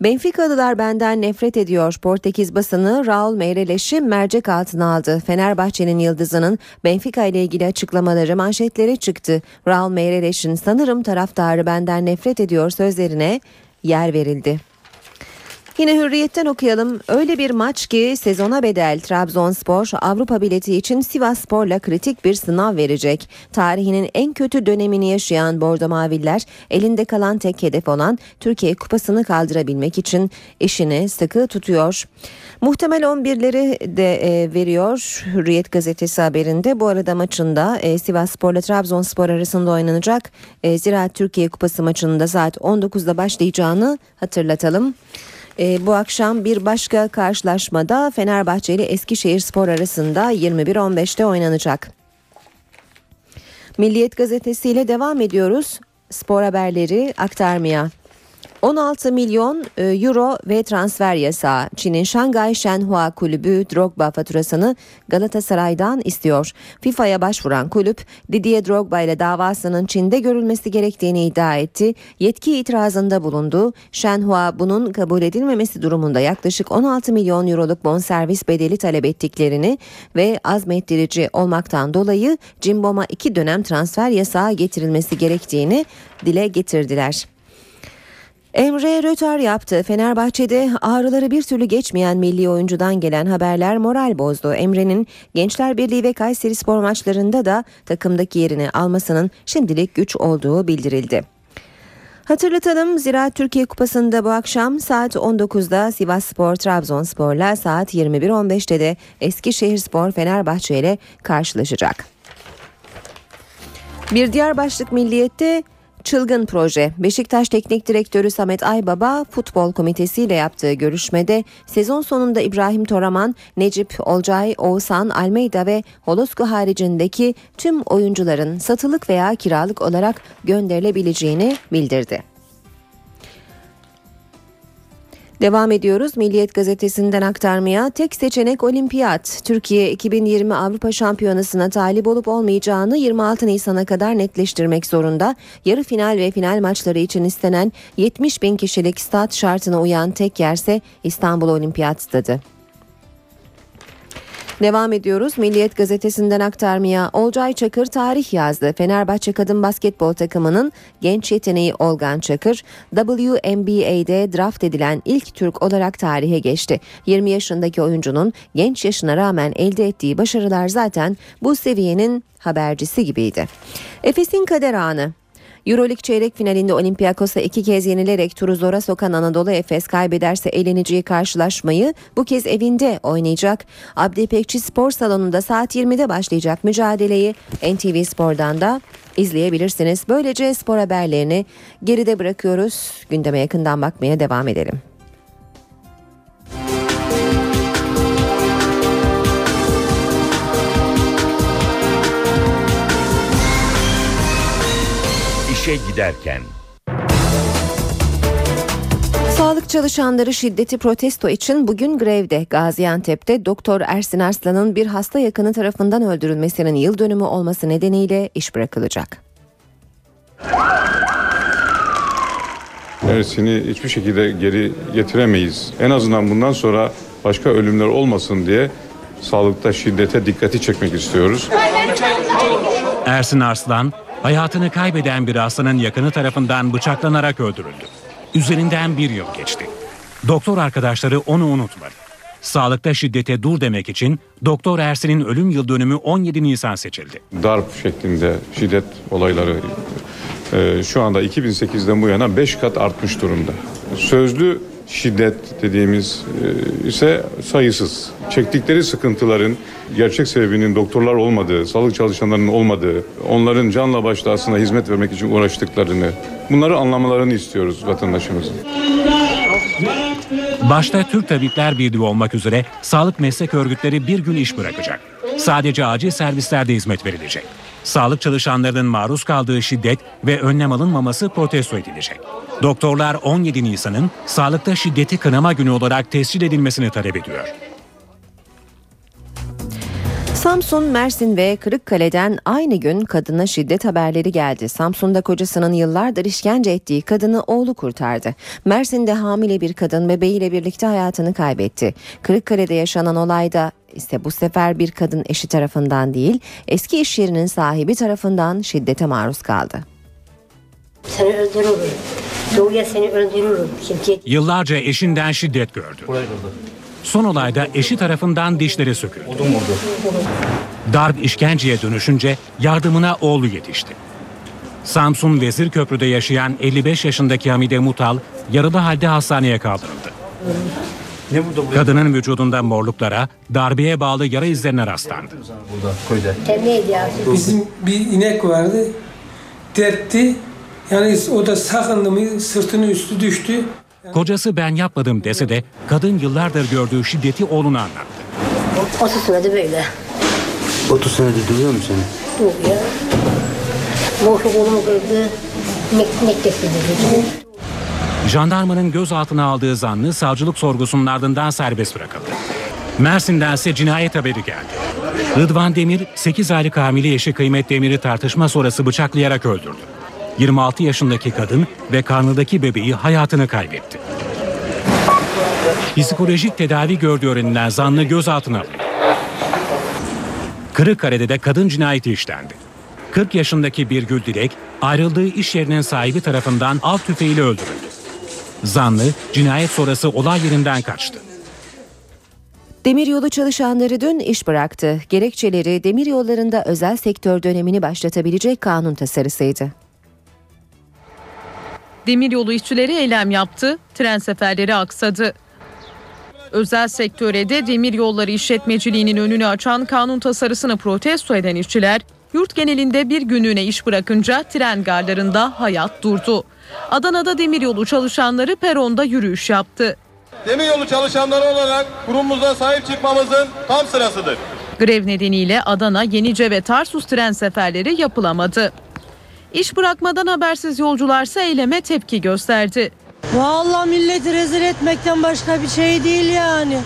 S2: Benfica'lılar benden nefret ediyor. Portekiz basını Raul Meireles mercek altına aldı. Fenerbahçe'nin yıldızının Benfica ile ilgili açıklamaları manşetlere çıktı. Raul Meireles'in sanırım taraftarı benden nefret ediyor sözlerine yer verildi. Yine hürriyetten okuyalım. Öyle bir maç ki sezona bedel Trabzonspor Avrupa bileti için Sivas Spor'la kritik bir sınav verecek. Tarihinin en kötü dönemini yaşayan Bordo Maviller elinde kalan tek hedef olan Türkiye Kupası'nı kaldırabilmek için işini sıkı tutuyor. Muhtemel 11'leri de e, veriyor Hürriyet gazetesi haberinde. Bu arada maçında e, Sivas Spor'la Trabzonspor arasında oynanacak e, Ziraat Türkiye Kupası maçında saat 19'da başlayacağını hatırlatalım. E, bu akşam bir başka karşılaşmada Fenerbahçe ile Eskişehir Spor arasında 21.15'te oynanacak. Milliyet Gazetesi ile devam ediyoruz. Spor haberleri aktarmaya. 16 milyon e, euro ve transfer yasağı. Çin'in Şangay Shenhua kulübü Drogba faturasını Galatasaray'dan istiyor. FIFA'ya başvuran kulüp Didier Drogba ile davasının Çin'de görülmesi gerektiğini iddia etti. Yetki itirazında bulundu. Shenhua bunun kabul edilmemesi durumunda yaklaşık 16 milyon euroluk bonservis bedeli talep ettiklerini ve azmettirici olmaktan dolayı Cimbom'a iki dönem transfer yasağı getirilmesi gerektiğini dile getirdiler. Emre rötar yaptı. Fenerbahçe'de ağrıları bir türlü geçmeyen milli oyuncudan gelen haberler moral bozdu. Emre'nin Gençler Birliği ve Kayseri Spor maçlarında da takımdaki yerini almasının şimdilik güç olduğu bildirildi. Hatırlatalım Zira Türkiye Kupası'nda bu akşam saat 19'da Sivas Spor Trabzonspor'la saat 21.15'te de Eskişehir Spor Fenerbahçe ile karşılaşacak. Bir diğer başlık milliyette Çılgın proje. Beşiktaş Teknik Direktörü Samet Aybaba Futbol Komitesi ile yaptığı görüşmede sezon sonunda İbrahim Toraman, Necip Olcay, Oğuzhan, Almeida ve Holosko haricindeki tüm oyuncuların satılık veya kiralık olarak gönderilebileceğini bildirdi. Devam ediyoruz. Milliyet gazetesinden aktarmaya tek seçenek olimpiyat. Türkiye 2020 Avrupa Şampiyonası'na talip olup olmayacağını 26 Nisan'a kadar netleştirmek zorunda. Yarı final ve final maçları için istenen 70 bin kişilik stat şartına uyan tek yerse İstanbul Olimpiyat Stadı. Devam ediyoruz. Milliyet gazetesinden aktarmaya Olcay Çakır tarih yazdı. Fenerbahçe kadın basketbol takımının genç yeteneği Olgan Çakır WNBA'de draft edilen ilk Türk olarak tarihe geçti. 20 yaşındaki oyuncunun genç yaşına rağmen elde ettiği başarılar zaten bu seviyenin habercisi gibiydi. Efes'in kader anı Euroleague çeyrek finalinde Olympiakos'a iki kez yenilerek turu zora sokan Anadolu Efes kaybederse eğleneceği karşılaşmayı bu kez evinde oynayacak. Abdi İpekçi Spor Salonu'nda saat 20'de başlayacak mücadeleyi NTV Spor'dan da izleyebilirsiniz. Böylece spor haberlerini geride bırakıyoruz. Gündeme yakından bakmaya devam edelim.
S1: İşe giderken.
S2: Sağlık çalışanları şiddeti protesto için bugün grevde Gaziantep'te Doktor Ersin Arslan'ın bir hasta yakını tarafından öldürülmesinin yıl dönümü olması nedeniyle iş bırakılacak.
S10: Ersin'i hiçbir şekilde geri getiremeyiz. En azından bundan sonra başka ölümler olmasın diye sağlıkta şiddete dikkati çekmek istiyoruz.
S5: Ersin Arslan hayatını kaybeden bir hastanın yakını tarafından bıçaklanarak öldürüldü. Üzerinden bir yıl geçti. Doktor arkadaşları onu unutmadı. Sağlıkta şiddete dur demek için Doktor Ersin'in ölüm yıl dönümü 17 Nisan seçildi.
S10: Darp şeklinde şiddet olayları e, şu anda 2008'den bu yana 5 kat artmış durumda. Sözlü şiddet dediğimiz e, ise sayısız. Çektikleri sıkıntıların gerçek sebebinin doktorlar olmadığı, sağlık çalışanlarının olmadığı, onların canla başla aslında hizmet vermek için uğraştıklarını, bunları anlamalarını istiyoruz vatandaşımızın.
S5: Başta Türk Tabipler Birliği olmak üzere sağlık meslek örgütleri bir gün iş bırakacak. Sadece acil servislerde hizmet verilecek. Sağlık çalışanlarının maruz kaldığı şiddet ve önlem alınmaması protesto edilecek. Doktorlar 17 Nisan'ın sağlıkta şiddeti kınama günü olarak tescil edilmesini talep ediyor.
S2: Samsun, Mersin ve Kırıkkale'den aynı gün kadına şiddet haberleri geldi. Samsun'da kocasının yıllardır işkence ettiği kadını oğlu kurtardı. Mersin'de hamile bir kadın bebeğiyle birlikte hayatını kaybetti. Kırıkkale'de yaşanan olayda ise bu sefer bir kadın eşi tarafından değil, eski iş yerinin sahibi tarafından şiddete maruz kaldı.
S11: Seni öldürürüm. Doğuya seni öldürürüm. Şimdi
S5: Yıllarca eşinden şiddet gördü. Son olayda eşi tarafından dişleri söküldü. Darp işkenceye dönüşünce yardımına oğlu yetişti. Samsun Vezirköprü'de yaşayan 55 yaşındaki Hamide Mutal yaralı halde hastaneye kaldırıldı. Kadının vücudunda morluklara, darbeye bağlı yara izlerine rastlandı.
S11: neydi ya?
S12: Bizim bir inek vardı. Dertti. Yani o da sakındı mı sırtının üstü düştü.
S5: Kocası ben yapmadım dese de kadın yıllardır gördüğü şiddeti oğluna anlattı.
S11: 30 senedir böyle.
S13: 30 senedir dövüyor mu seni?
S11: Yok ya. Boşu kolumu kırdı. Mek mektep dedi.
S5: Jandarmanın gözaltına aldığı zanlı savcılık sorgusunun ardından serbest bırakıldı. Mersin'den ise cinayet haberi geldi. Rıdvan Demir 8 aylık hamile eşi Kıymet Demir'i tartışma sonrası bıçaklayarak öldürdü. 26 yaşındaki kadın ve karnındaki bebeği hayatını kaybetti. Psikolojik tedavi gördüğü öğrenilen zanlı gözaltına alındı. Kırıkkale'de de kadın cinayeti işlendi. 40 yaşındaki Birgül Dilek ayrıldığı iş yerinin sahibi tarafından av tüfeğiyle öldürüldü. Zanlı cinayet sonrası olay yerinden kaçtı.
S2: Demiryolu çalışanları dün iş bıraktı. Gerekçeleri demiryollarında özel sektör dönemini başlatabilecek kanun tasarısıydı.
S14: Demiryolu işçileri eylem yaptı, tren seferleri aksadı. Özel sektöre de demir yolları işletmeciliğinin önünü açan kanun tasarısını protesto eden işçiler yurt genelinde bir günlüğüne iş bırakınca tren garlarında hayat durdu. Adana'da demiryolu çalışanları peronda yürüyüş yaptı.
S15: Demiryolu çalışanları olarak kurumumuza sahip çıkmamızın tam sırasıdır.
S14: Grev nedeniyle Adana, Yenice ve Tarsus tren seferleri yapılamadı. İş bırakmadan habersiz yolcularsa eyleme tepki gösterdi.
S16: Vallahi milleti rezil etmekten başka bir şey değil yani.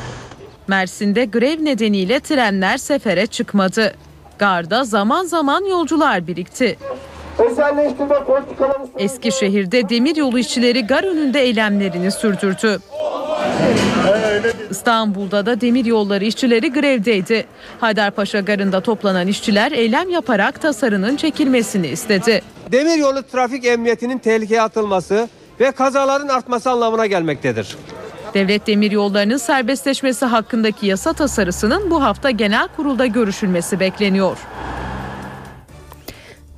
S14: Mersin'de grev nedeniyle trenler sefere çıkmadı. Garda zaman zaman yolcular birikti.
S15: Özelleştirme politikaları...
S14: Eskişehir'de demiryolu işçileri gar önünde eylemlerini sürdürdü. İstanbul'da da demir yolları işçileri grevdeydi. Haydarpaşa Garı'nda toplanan işçiler eylem yaparak tasarının çekilmesini istedi.
S17: Demiryolu trafik emniyetinin tehlikeye atılması ve kazaların artması anlamına gelmektedir.
S14: Devlet demir yollarının serbestleşmesi hakkındaki yasa tasarısının bu hafta genel kurulda görüşülmesi bekleniyor.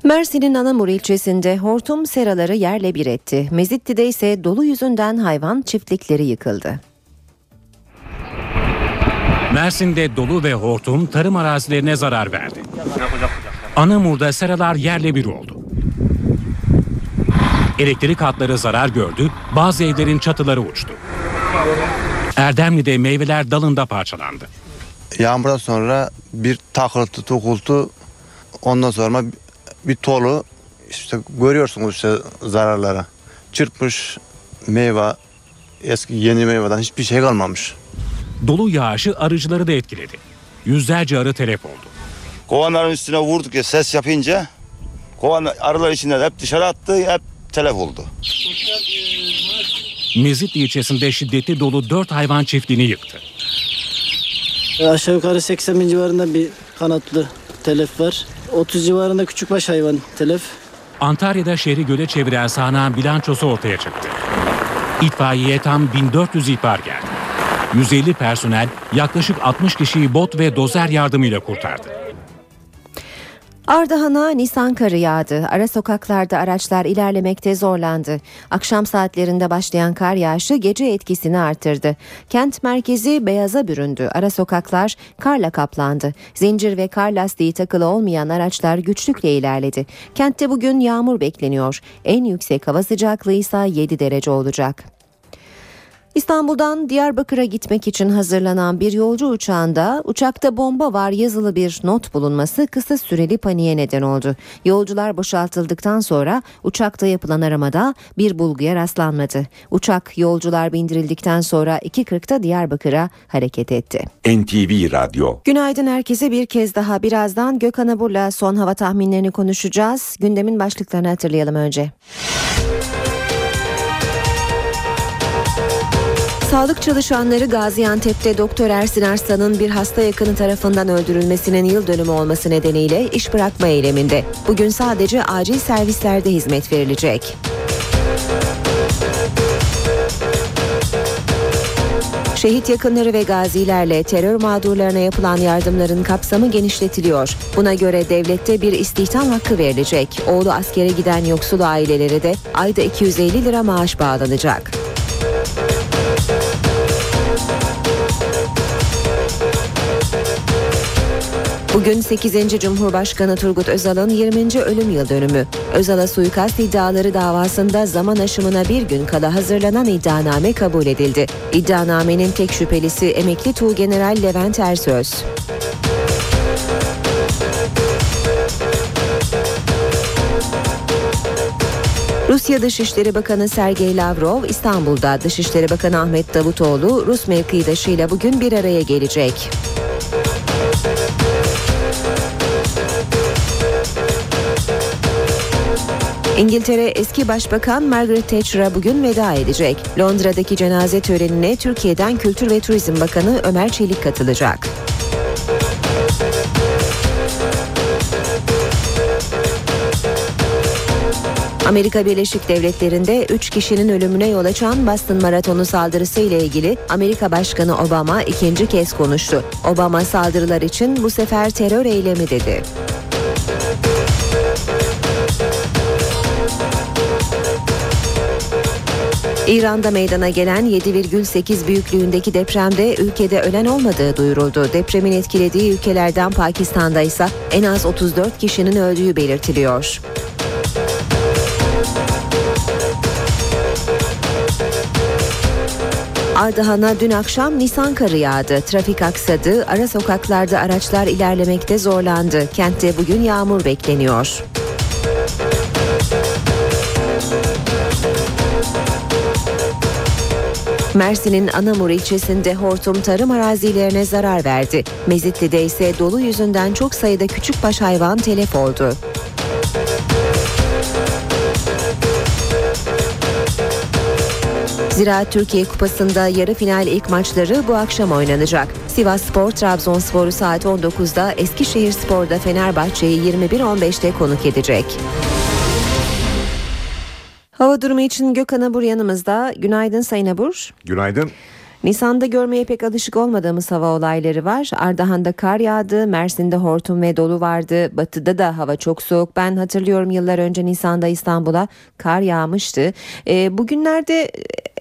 S2: Mersin'in Anamur ilçesinde hortum seraları yerle bir etti. Mezitli'de ise dolu yüzünden hayvan çiftlikleri yıkıldı.
S5: Mersin'de dolu ve hortum tarım arazilerine zarar verdi. Anamur'da seralar yerle bir oldu. Elektrik hatları zarar gördü, bazı evlerin çatıları uçtu. Erdemli'de meyveler dalında parçalandı.
S18: Yağmurdan sonra bir takırtı, tukultu, ondan sonra bir tolu işte görüyorsunuz işte zararları. Çırpmış meyve, eski yeni meyveden hiçbir şey kalmamış.
S5: Dolu yağışı arıcıları da etkiledi. Yüzlerce arı telef oldu.
S19: Kovanların üstüne vurduk ya ses yapınca kovan arılar içinden hep dışarı attı hep telef oldu.
S5: Mezitli ilçesinde şiddetli dolu 4 hayvan çiftliğini yıktı.
S20: E, aşağı yukarı 80 bin civarında bir kanatlı telef var. 30 civarında küçükbaş hayvan telef.
S5: Antalya'da şehri göle çeviren sahnağın bilançosu ortaya çıktı. İtfaiyeye tam 1400 ihbar geldi. 150 personel yaklaşık 60 kişiyi bot ve dozer yardımıyla kurtardı.
S2: Ardahan'a Nisan karı yağdı. Ara sokaklarda araçlar ilerlemekte zorlandı. Akşam saatlerinde başlayan kar yağışı gece etkisini artırdı. Kent merkezi beyaza büründü. Ara sokaklar karla kaplandı. Zincir ve kar lastiği takılı olmayan araçlar güçlükle ilerledi. Kentte bugün yağmur bekleniyor. En yüksek hava sıcaklığı ise 7 derece olacak. İstanbul'dan Diyarbakır'a gitmek için hazırlanan bir yolcu uçağında uçakta bomba var yazılı bir not bulunması kısa süreli paniğe neden oldu. Yolcular boşaltıldıktan sonra uçakta yapılan aramada bir bulguya rastlanmadı. Uçak yolcular bindirildikten sonra 2.40'da Diyarbakır'a hareket etti.
S1: NTV Radyo
S2: Günaydın herkese bir kez daha birazdan Gökhan Abur'la son hava tahminlerini konuşacağız. Gündemin başlıklarını hatırlayalım önce. Sağlık çalışanları Gaziantep'te Doktor Ersin Arslan'ın bir hasta yakını tarafından öldürülmesinin yıl dönümü olması nedeniyle iş bırakma eyleminde. Bugün sadece acil servislerde hizmet verilecek. Şehit yakınları ve gazilerle terör mağdurlarına yapılan yardımların kapsamı genişletiliyor. Buna göre devlette bir istihdam hakkı verilecek. Oğlu askere giden yoksul ailelere de ayda 250 lira maaş bağlanacak. Bugün 8. Cumhurbaşkanı Turgut Özal'ın 20. ölüm yıl dönümü. Özal'a suikast iddiaları davasında zaman aşımına bir gün kala hazırlanan iddianame kabul edildi. İddianamenin tek şüphelisi emekli Tuğgeneral Levent Ersöz. Rusya Dışişleri Bakanı Sergey Lavrov İstanbul'da Dışişleri Bakanı Ahmet Davutoğlu Rus mevkidaşıyla bugün bir araya gelecek. İngiltere eski başbakan Margaret Thatcher'a bugün veda edecek. Londra'daki cenaze törenine Türkiye'den Kültür ve Turizm Bakanı Ömer Çelik katılacak. Amerika Birleşik Devletleri'nde 3 kişinin ölümüne yol açan Boston Maratonu saldırısı ile ilgili Amerika Başkanı Obama ikinci kez konuştu. Obama saldırılar için bu sefer terör eylemi dedi. İran'da meydana gelen 7,8 büyüklüğündeki depremde ülkede ölen olmadığı duyuruldu. Depremin etkilediği ülkelerden Pakistan'da ise en az 34 kişinin öldüğü belirtiliyor. Ardahan'a dün akşam Nisan karı yağdı. Trafik aksadı, ara sokaklarda araçlar ilerlemekte zorlandı. Kentte bugün yağmur bekleniyor. Mersin'in Anamur ilçesinde hortum tarım arazilerine zarar verdi. Mezitli'de ise dolu yüzünden çok sayıda küçükbaş hayvan telef oldu. Ziraat Türkiye Kupası'nda yarı final ilk maçları bu akşam oynanacak. Sivas Spor Trabzonspor'u saat 19'da Eskişehir Spor'da Fenerbahçe'yi 21.15'te konuk edecek. Hava durumu için Gökhan Abur yanımızda. Günaydın Sayın Abur.
S1: Günaydın.
S2: Nisan'da görmeye pek alışık olmadığımız hava olayları var. Ardahan'da kar yağdı, Mersin'de hortum ve dolu vardı. Batı'da da hava çok soğuk. Ben hatırlıyorum yıllar önce Nisan'da İstanbul'a kar yağmıştı. E, bugünlerde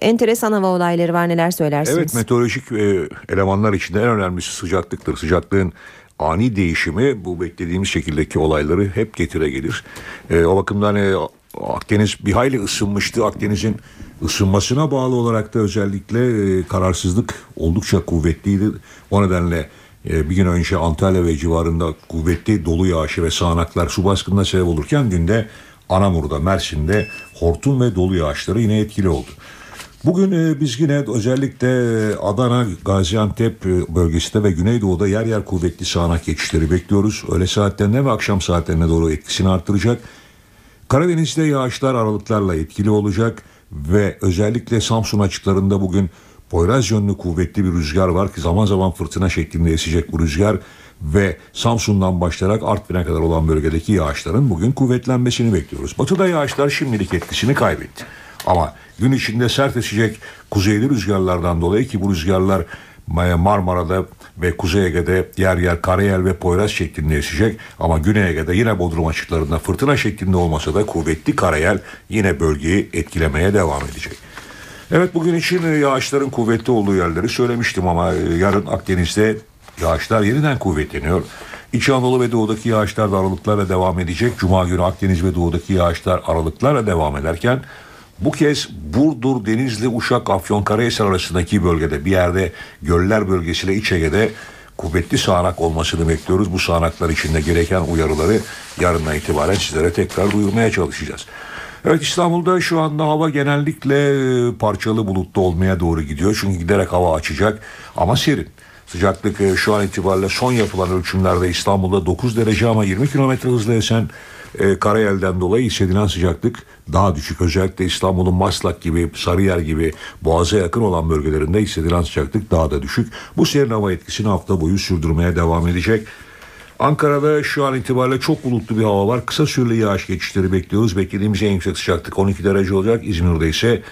S2: enteresan hava olayları var neler söylersiniz?
S1: Evet meteorolojik e, elemanlar içinde en önemlisi sıcaklıktır. Sıcaklığın ani değişimi bu beklediğimiz şekildeki olayları hep getire gelir. E, o bakımdan e, Akdeniz bir hayli ısınmıştı. Akdeniz'in ısınmasına bağlı olarak da özellikle e, kararsızlık oldukça kuvvetliydi. O nedenle e, bir gün önce Antalya ve civarında kuvvetli dolu yağışı ve sağanaklar su baskınına sebep olurken günde Anamur'da, Mersin'de hortum ve dolu yağışları yine etkili oldu. Bugün e, biz yine özellikle Adana, Gaziantep bölgesinde ve Güneydoğu'da yer yer kuvvetli sağanak geçişleri bekliyoruz. Öğle saatlerine ve akşam saatlerine doğru etkisini arttıracak. Karadeniz'de yağışlar aralıklarla etkili olacak ve özellikle Samsun açıklarında bugün Poyraz yönlü kuvvetli bir rüzgar var ki zaman zaman fırtına şeklinde esecek bu rüzgar ve Samsun'dan başlayarak Artvin'e kadar olan bölgedeki yağışların bugün kuvvetlenmesini bekliyoruz. Batıda yağışlar şimdilik etkisini kaybetti. Ama gün içinde sert esecek kuzeyli rüzgarlardan dolayı ki bu rüzgarlar Marmara'da ve Kuzey Ege'de yer yer Karayel ve Poyraz şeklinde esecek ama Güney Ege'de yine Bodrum açıklarında fırtına şeklinde olmasa da kuvvetli Karayel yine bölgeyi etkilemeye devam edecek. Evet bugün için yağışların kuvvetli olduğu yerleri söylemiştim ama yarın Akdeniz'de yağışlar yeniden kuvvetleniyor. İç Anadolu ve Doğu'daki yağışlar da aralıklarla devam edecek. Cuma günü Akdeniz ve Doğu'daki yağışlar aralıklarla devam ederken bu kez Burdur, Denizli, Uşak, Afyonkarahisar arasındaki bölgede bir yerde göller bölgesiyle İç Ege'de kuvvetli sağanak olmasını bekliyoruz. Bu sağanaklar içinde gereken uyarıları yarından itibaren sizlere tekrar duyurmaya çalışacağız. Evet İstanbul'da şu anda hava genellikle e, parçalı bulutlu olmaya doğru gidiyor. Çünkü giderek hava açacak ama serin. Sıcaklık e, şu an itibariyle son yapılan ölçümlerde İstanbul'da 9 derece ama 20 kilometre hızla esen e, karayelden dolayı hissedilen sıcaklık daha düşük. Özellikle İstanbul'un Maslak gibi, Sarıyer gibi boğaza yakın olan bölgelerinde hissedilen sıcaklık daha da düşük. Bu serin hava etkisini hafta boyu sürdürmeye devam edecek. Ankara'da şu an itibariyle çok bulutlu bir hava var. Kısa süreli yağış geçişleri bekliyoruz. Beklediğimiz en yüksek sıcaklık 12 derece olacak. İzmir'de ise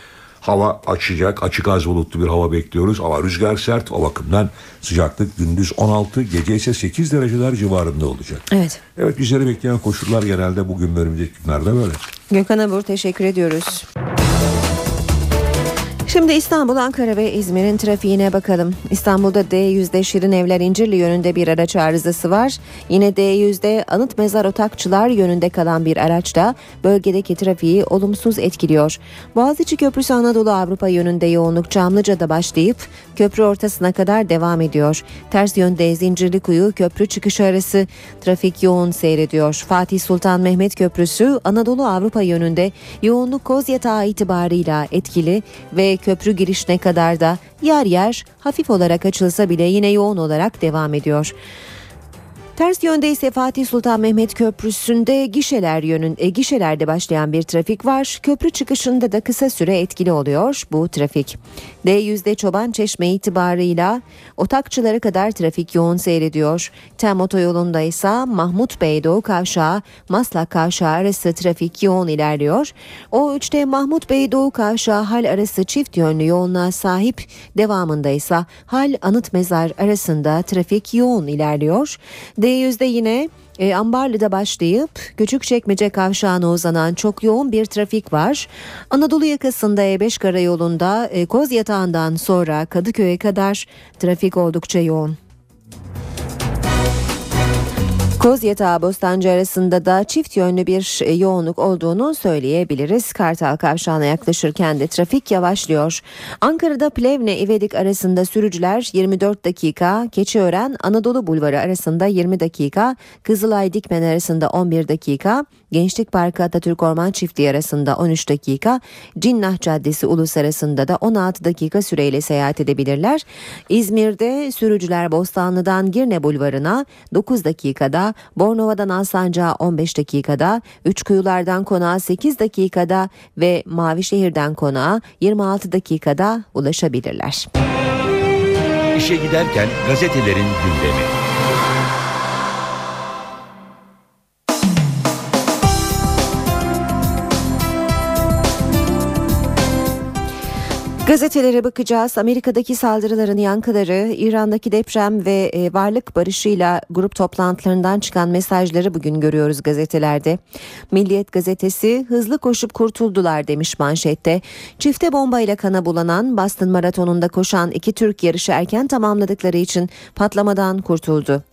S1: hava açacak. Açık az bulutlu bir hava bekliyoruz. Ama rüzgar sert. O bakımdan sıcaklık gündüz 16, gece ise 8 dereceler civarında olacak.
S2: Evet.
S1: Evet bizleri bekleyen koşullar genelde bugün ve önümüzdeki günlerde böyle.
S2: Gökhan Abur teşekkür ediyoruz. Şimdi İstanbul, Ankara ve İzmir'in trafiğine bakalım. İstanbul'da D100'de Şirin Evler İncirli yönünde bir araç arızası var. Yine D100'de Anıt Mezar Otakçılar yönünde kalan bir araç da bölgedeki trafiği olumsuz etkiliyor. Boğaziçi Köprüsü Anadolu Avrupa yönünde yoğunluk Çamlıca'da başlayıp köprü ortasına kadar devam ediyor. Ters yönde Zincirlikuyu köprü çıkışı arası trafik yoğun seyrediyor. Fatih Sultan Mehmet Köprüsü Anadolu Avrupa yönünde yoğunluk Kozyatağı itibarıyla etkili ve köprü girişine kadar da yer yer hafif olarak açılsa bile yine yoğun olarak devam ediyor. Ters yönde ise Fatih Sultan Mehmet Köprüsü'nde gişeler yönün e, gişelerde başlayan bir trafik var. Köprü çıkışında da kısa süre etkili oluyor bu trafik. D100'de Çoban Çeşme itibarıyla Otakçılara kadar trafik yoğun seyrediyor. Tem otoyolunda ise Mahmut Bey Doğu Kavşağı Maslak Kavşağı arası trafik yoğun ilerliyor. O3'te Mahmut Bey Doğu Kavşağı hal arası çift yönlü yoğunluğa sahip. Devamında ise hal anıt mezar arasında trafik yoğun ilerliyor. D D100'de yine e, Ambarlı'da başlayıp Küçükçekmece kavşağına uzanan çok yoğun bir trafik var. Anadolu yakasında E5 karayolunda e, Koz Yatağı'ndan sonra Kadıköy'e kadar trafik oldukça yoğun. Koz Yatağı Bostancı arasında da çift yönlü bir e, yoğunluk olduğunu söyleyebiliriz. Kartal Kavşağı'na yaklaşırken de trafik yavaşlıyor. Ankara'da Plevne İvedik arasında sürücüler 24 dakika, Keçiören Anadolu Bulvarı arasında 20 dakika, Kızılay Dikmen arasında 11 dakika, Gençlik Parkı Atatürk Orman Çiftliği arasında 13 dakika, Cinnah Caddesi Ulus arasında da 16 dakika süreyle seyahat edebilirler. İzmir'de sürücüler Bostanlı'dan Girne Bulvarı'na 9 dakikada, Bornova'dan Alsancak'a 15 dakikada, Üçkuyular'dan Konağa 8 dakikada ve Mavişehir'den Konağa 26 dakikada ulaşabilirler.
S21: İşe giderken gazetelerin gündemi.
S2: Gazetelere bakacağız. Amerika'daki saldırıların yankıları, İran'daki deprem ve e, varlık barışıyla grup toplantılarından çıkan mesajları bugün görüyoruz gazetelerde. Milliyet gazetesi hızlı koşup kurtuldular demiş manşette. Çifte bombayla kana bulanan Boston Maratonu'nda koşan iki Türk yarışı erken tamamladıkları için patlamadan kurtuldu.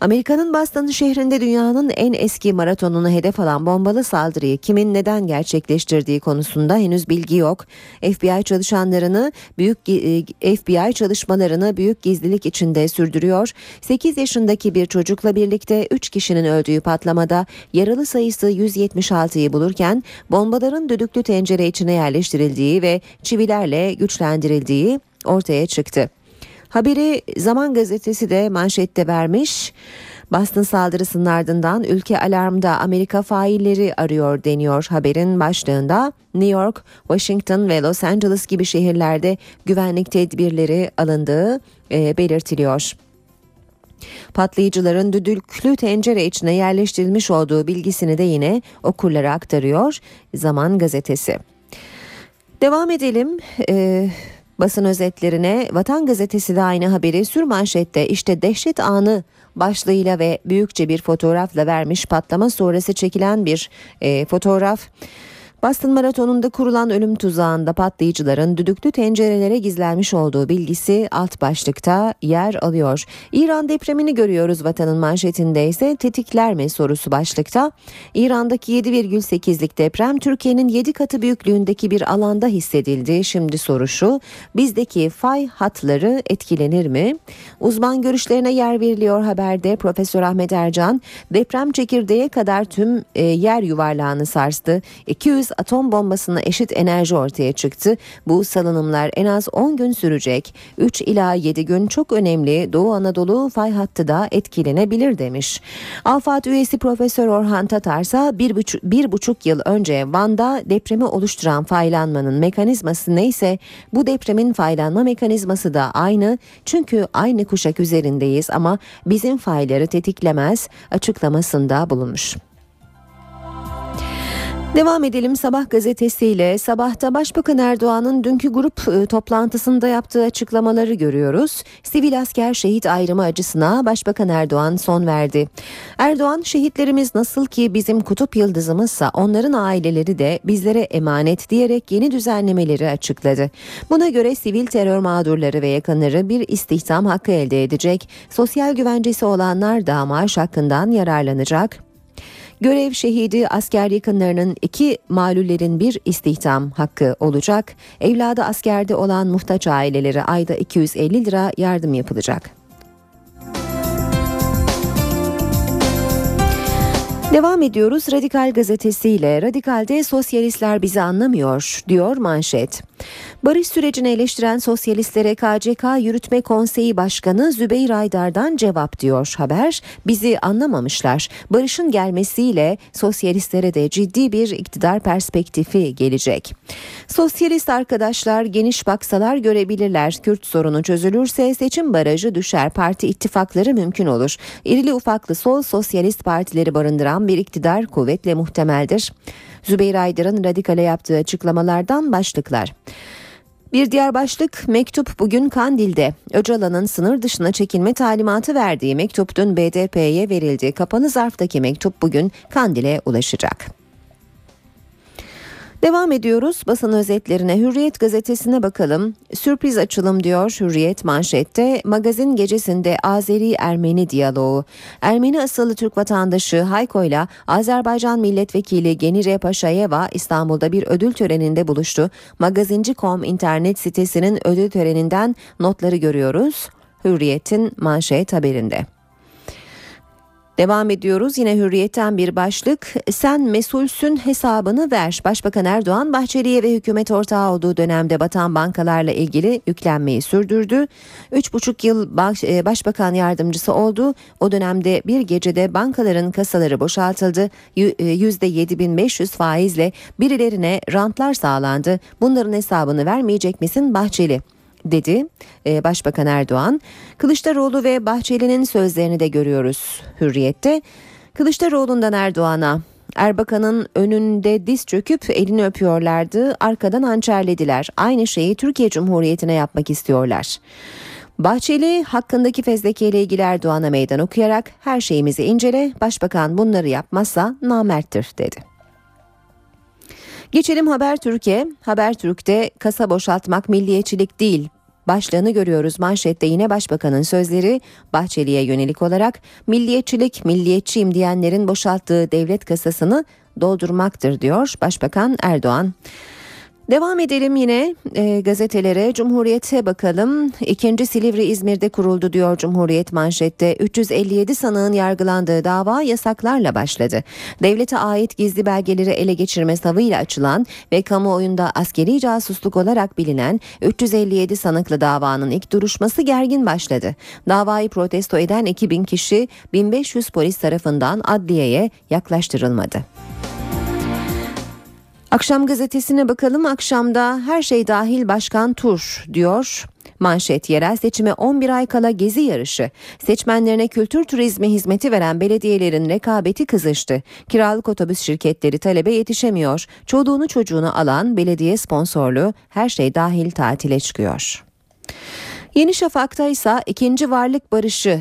S2: Amerika'nın Boston şehrinde dünyanın en eski maratonunu hedef alan bombalı saldırıyı kimin neden gerçekleştirdiği konusunda henüz bilgi yok. FBI çalışanlarını büyük e, FBI çalışmalarını büyük gizlilik içinde sürdürüyor. 8 yaşındaki bir çocukla birlikte 3 kişinin öldüğü patlamada yaralı sayısı 176'yı bulurken bombaların düdüklü tencere içine yerleştirildiği ve çivilerle güçlendirildiği ortaya çıktı. Haberi Zaman Gazetesi de manşette vermiş. Boston saldırısının ardından ülke alarmda Amerika failleri arıyor deniyor haberin başlığında. New York, Washington ve Los Angeles gibi şehirlerde güvenlik tedbirleri alındığı e, belirtiliyor. Patlayıcıların düdüklü tencere içine yerleştirilmiş olduğu bilgisini de yine okurlara aktarıyor Zaman Gazetesi. Devam edelim. Ee, Basın özetlerine Vatan Gazetesi de aynı haberi sürmanşette işte dehşet anı başlığıyla ve büyükçe bir fotoğrafla vermiş patlama sonrası çekilen bir e, fotoğraf. Boston Maratonu'nda kurulan ölüm tuzağında patlayıcıların düdüklü tencerelere gizlenmiş olduğu bilgisi alt başlıkta yer alıyor. İran depremini görüyoruz vatanın manşetinde ise tetikler mi sorusu başlıkta. İran'daki 7,8'lik deprem Türkiye'nin 7 katı büyüklüğündeki bir alanda hissedildi. Şimdi soru şu bizdeki fay hatları etkilenir mi? Uzman görüşlerine yer veriliyor haberde Profesör Ahmet Ercan deprem çekirdeğe kadar tüm e, yer yuvarlağını sarstı. 200 atom bombasına eşit enerji ortaya çıktı. Bu salınımlar en az 10 gün sürecek. 3 ila 7 gün çok önemli Doğu Anadolu fay hattı da etkilenebilir demiş. Afad üyesi Profesör Orhan Tatarsa bir buçuk, bir buçuk yıl önce Van'da depremi oluşturan faylanmanın mekanizması neyse bu depremin faylanma mekanizması da aynı. Çünkü aynı kuşak üzerindeyiz ama bizim fayları tetiklemez açıklamasında bulunmuş. Devam edelim Sabah gazetesiyle. Sabahta Başbakan Erdoğan'ın dünkü grup e, toplantısında yaptığı açıklamaları görüyoruz. Sivil asker şehit ayrımı acısına Başbakan Erdoğan son verdi. Erdoğan şehitlerimiz nasıl ki bizim kutup yıldızımızsa onların aileleri de bizlere emanet diyerek yeni düzenlemeleri açıkladı. Buna göre sivil terör mağdurları ve yakınları bir istihdam hakkı elde edecek. Sosyal güvencesi olanlar da maaş hakkından yararlanacak. Görev şehidi asker yakınlarının iki malullerin bir istihdam hakkı olacak. Evladı askerde olan muhtaç ailelere ayda 250 lira yardım yapılacak. Devam ediyoruz Radikal gazetesiyle. Radikal'de sosyalistler bizi anlamıyor diyor manşet. Barış sürecini eleştiren sosyalistlere KCK Yürütme Konseyi Başkanı Zübeyir Aydar'dan cevap diyor haber. Bizi anlamamışlar. Barışın gelmesiyle sosyalistlere de ciddi bir iktidar perspektifi gelecek. Sosyalist arkadaşlar geniş baksalar görebilirler. Kürt sorunu çözülürse seçim barajı düşer. Parti ittifakları mümkün olur. İrili ufaklı sol sosyalist partileri barındıran bir iktidar kuvvetle muhtemeldir. Zübeyir Aydar'ın radikale yaptığı açıklamalardan başlıklar. Bir diğer başlık mektup bugün Kandil'de. Öcalan'ın sınır dışına çekilme talimatı verdiği mektup dün BDP'ye verildi. Kapalı zarftaki mektup bugün Kandil'e ulaşacak. Devam ediyoruz basın özetlerine. Hürriyet gazetesine bakalım. Sürpriz açılım diyor Hürriyet manşette. Magazin gecesinde Azeri-Ermeni diyaloğu. Ermeni asıllı Türk vatandaşı Hayko ile Azerbaycan milletvekili Genire Paşayeva İstanbul'da bir ödül töreninde buluştu. Magazinci.com internet sitesinin ödül töreninden notları görüyoruz. Hürriyet'in manşet haberinde. Devam ediyoruz yine hürriyetten bir başlık. Sen mesulsün hesabını ver. Başbakan Erdoğan Bahçeli'ye ve hükümet ortağı olduğu dönemde batan bankalarla ilgili yüklenmeyi sürdürdü. 3,5 yıl baş, e, başbakan yardımcısı oldu. O dönemde bir gecede bankaların kasaları boşaltıldı. %7500 e, faizle birilerine rantlar sağlandı. Bunların hesabını vermeyecek misin Bahçeli? Dedi e, Başbakan Erdoğan. Kılıçdaroğlu ve Bahçeli'nin sözlerini de görüyoruz Hürriyet'te. Kılıçdaroğlu'ndan Erdoğan'a Erbakan'ın önünde diz çöküp elini öpüyorlardı, arkadan hançerlediler. Aynı şeyi Türkiye Cumhuriyeti'ne yapmak istiyorlar. Bahçeli hakkındaki fezlekeyle ilgili Erdoğan'a meydan okuyarak her şeyimizi incele, başbakan bunları yapmazsa namerttir dedi. Geçelim Haber Türkiye. Haber Türk'te kasa boşaltmak milliyetçilik değil, Başlığını görüyoruz manşette yine başbakanın sözleri Bahçeli'ye yönelik olarak milliyetçilik milliyetçiyim diyenlerin boşalttığı devlet kasasını doldurmaktır diyor Başbakan Erdoğan. Devam edelim yine e, gazetelere. Cumhuriyet'e bakalım. İkinci Silivri İzmir'de kuruldu diyor Cumhuriyet manşette. 357 sanığın yargılandığı dava yasaklarla başladı. Devlete ait gizli belgeleri ele geçirme savıyla açılan ve kamuoyunda askeri casusluk olarak bilinen 357 sanıklı davanın ilk duruşması gergin başladı. Davayı protesto eden 2000 kişi 1500 polis tarafından adliyeye yaklaştırılmadı. Akşam gazetesine bakalım. Akşamda her şey dahil Başkan Tur diyor. Manşet yerel seçime 11 ay kala gezi yarışı. Seçmenlerine kültür turizmi hizmeti veren belediyelerin rekabeti kızıştı. Kiralık otobüs şirketleri talebe yetişemiyor. Çoluğunu çocuğunu alan belediye sponsorlu her şey dahil tatile çıkıyor. Yeni Şafak'ta ise ikinci varlık barışı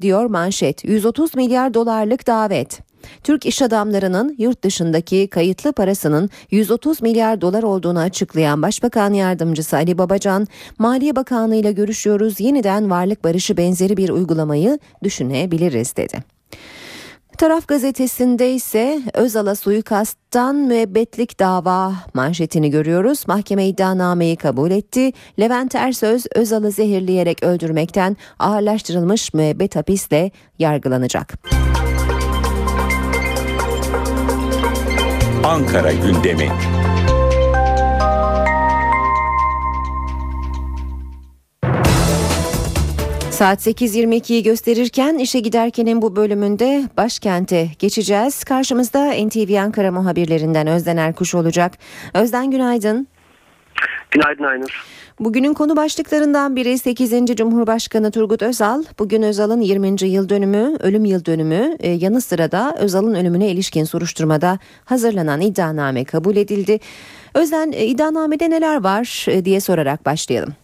S2: diyor manşet. 130 milyar dolarlık davet. Türk iş adamlarının yurt dışındaki kayıtlı parasının 130 milyar dolar olduğunu açıklayan Başbakan Yardımcısı Ali Babacan, Maliye Bakanı ile görüşüyoruz yeniden varlık barışı benzeri bir uygulamayı düşünebiliriz dedi. Taraf gazetesinde ise Özal'a suikasttan müebbetlik dava manşetini görüyoruz. Mahkeme iddianameyi kabul etti. Levent Ersöz Özal'ı zehirleyerek öldürmekten ağırlaştırılmış müebbet hapisle yargılanacak.
S21: Ankara gündemi.
S2: Saat 8.22'yi gösterirken işe giderkenin bu bölümünde başkente geçeceğiz. Karşımızda NTV Ankara muhabirlerinden Özden Erkuş olacak. Özden günaydın.
S22: Günaydın Aynur.
S2: Bugünün konu başlıklarından biri 8. Cumhurbaşkanı Turgut Özal. Bugün Özal'ın 20. yıl dönümü, ölüm yıl dönümü e, yanı sıra da Özal'ın ölümüne ilişkin soruşturmada hazırlanan iddianame kabul edildi. Özden e, iddianamede neler var e, diye sorarak başlayalım.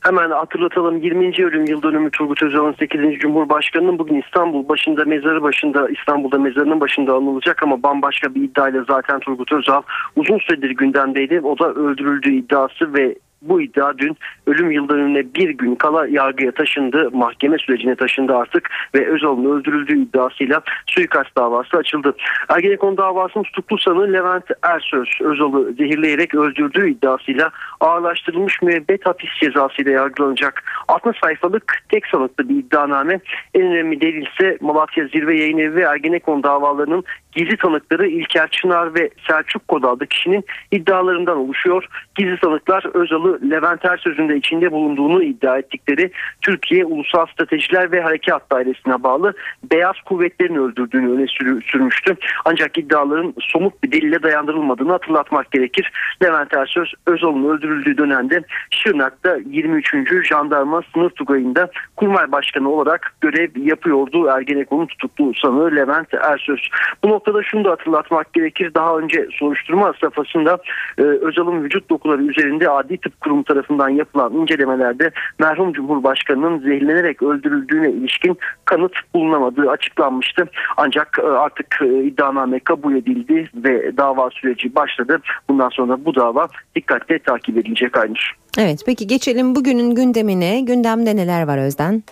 S22: Hemen hatırlatalım 20. ölüm yıl dönümü Turgut Özal'ın 8. Cumhurbaşkanı'nın bugün İstanbul başında mezarı başında İstanbul'da mezarının başında anılacak ama bambaşka bir iddiayla zaten Turgut Özal uzun süredir gündemdeydi. O da öldürüldüğü iddiası ve bu iddia dün ölüm yıldönümüne bir gün kala yargıya taşındı. Mahkeme sürecine taşındı artık ve Özal'ın öldürüldüğü iddiasıyla suikast davası açıldı. Ergenekon davasının tutuklu sanığı Levent Ersöz Özal'ı zehirleyerek öldürdüğü iddiasıyla ağırlaştırılmış müebbet hapis cezasıyla yargılanacak. 60 sayfalık tek sanıklı bir iddianame en önemli delil ise Malatya Zirve Yayın Evi ve Ergenekon davalarının gizli tanıkları İlker Çınar ve Selçuk Kod kişinin iddialarından oluşuyor. Gizli tanıklar Özal'ı Levent Ersöz'ün de içinde bulunduğunu iddia ettikleri Türkiye Ulusal Stratejiler ve Harekat Dairesi'ne bağlı beyaz kuvvetlerin öldürdüğünü öne sürmüştü. Ancak iddiaların somut bir delille dayandırılmadığını hatırlatmak gerekir. Levent Ersöz Özal'ın öldürüldüğü dönemde Şırnak'ta 23. Jandarma Sınıf Tugayı'nda kurmay başkanı olarak görev yapıyordu. Ergenekon'un tutuklu sanığı Levent Ersöz. Bu noktada şunu da hatırlatmak gerekir. Daha önce soruşturma safhasında e, Özal'ın vücut dokuları üzerinde Adli Tıp Kurumu tarafından yapılan incelemelerde merhum Cumhurbaşkanı'nın zehirlenerek öldürüldüğüne ilişkin kanıt bulunamadığı açıklanmıştı. Ancak e, artık e, iddianame kabul edildi ve dava süreci başladı. Bundan sonra bu dava dikkatle takip edilecek Aynur.
S2: Evet peki geçelim bugünün gündemine. Gündemde neler var Özden?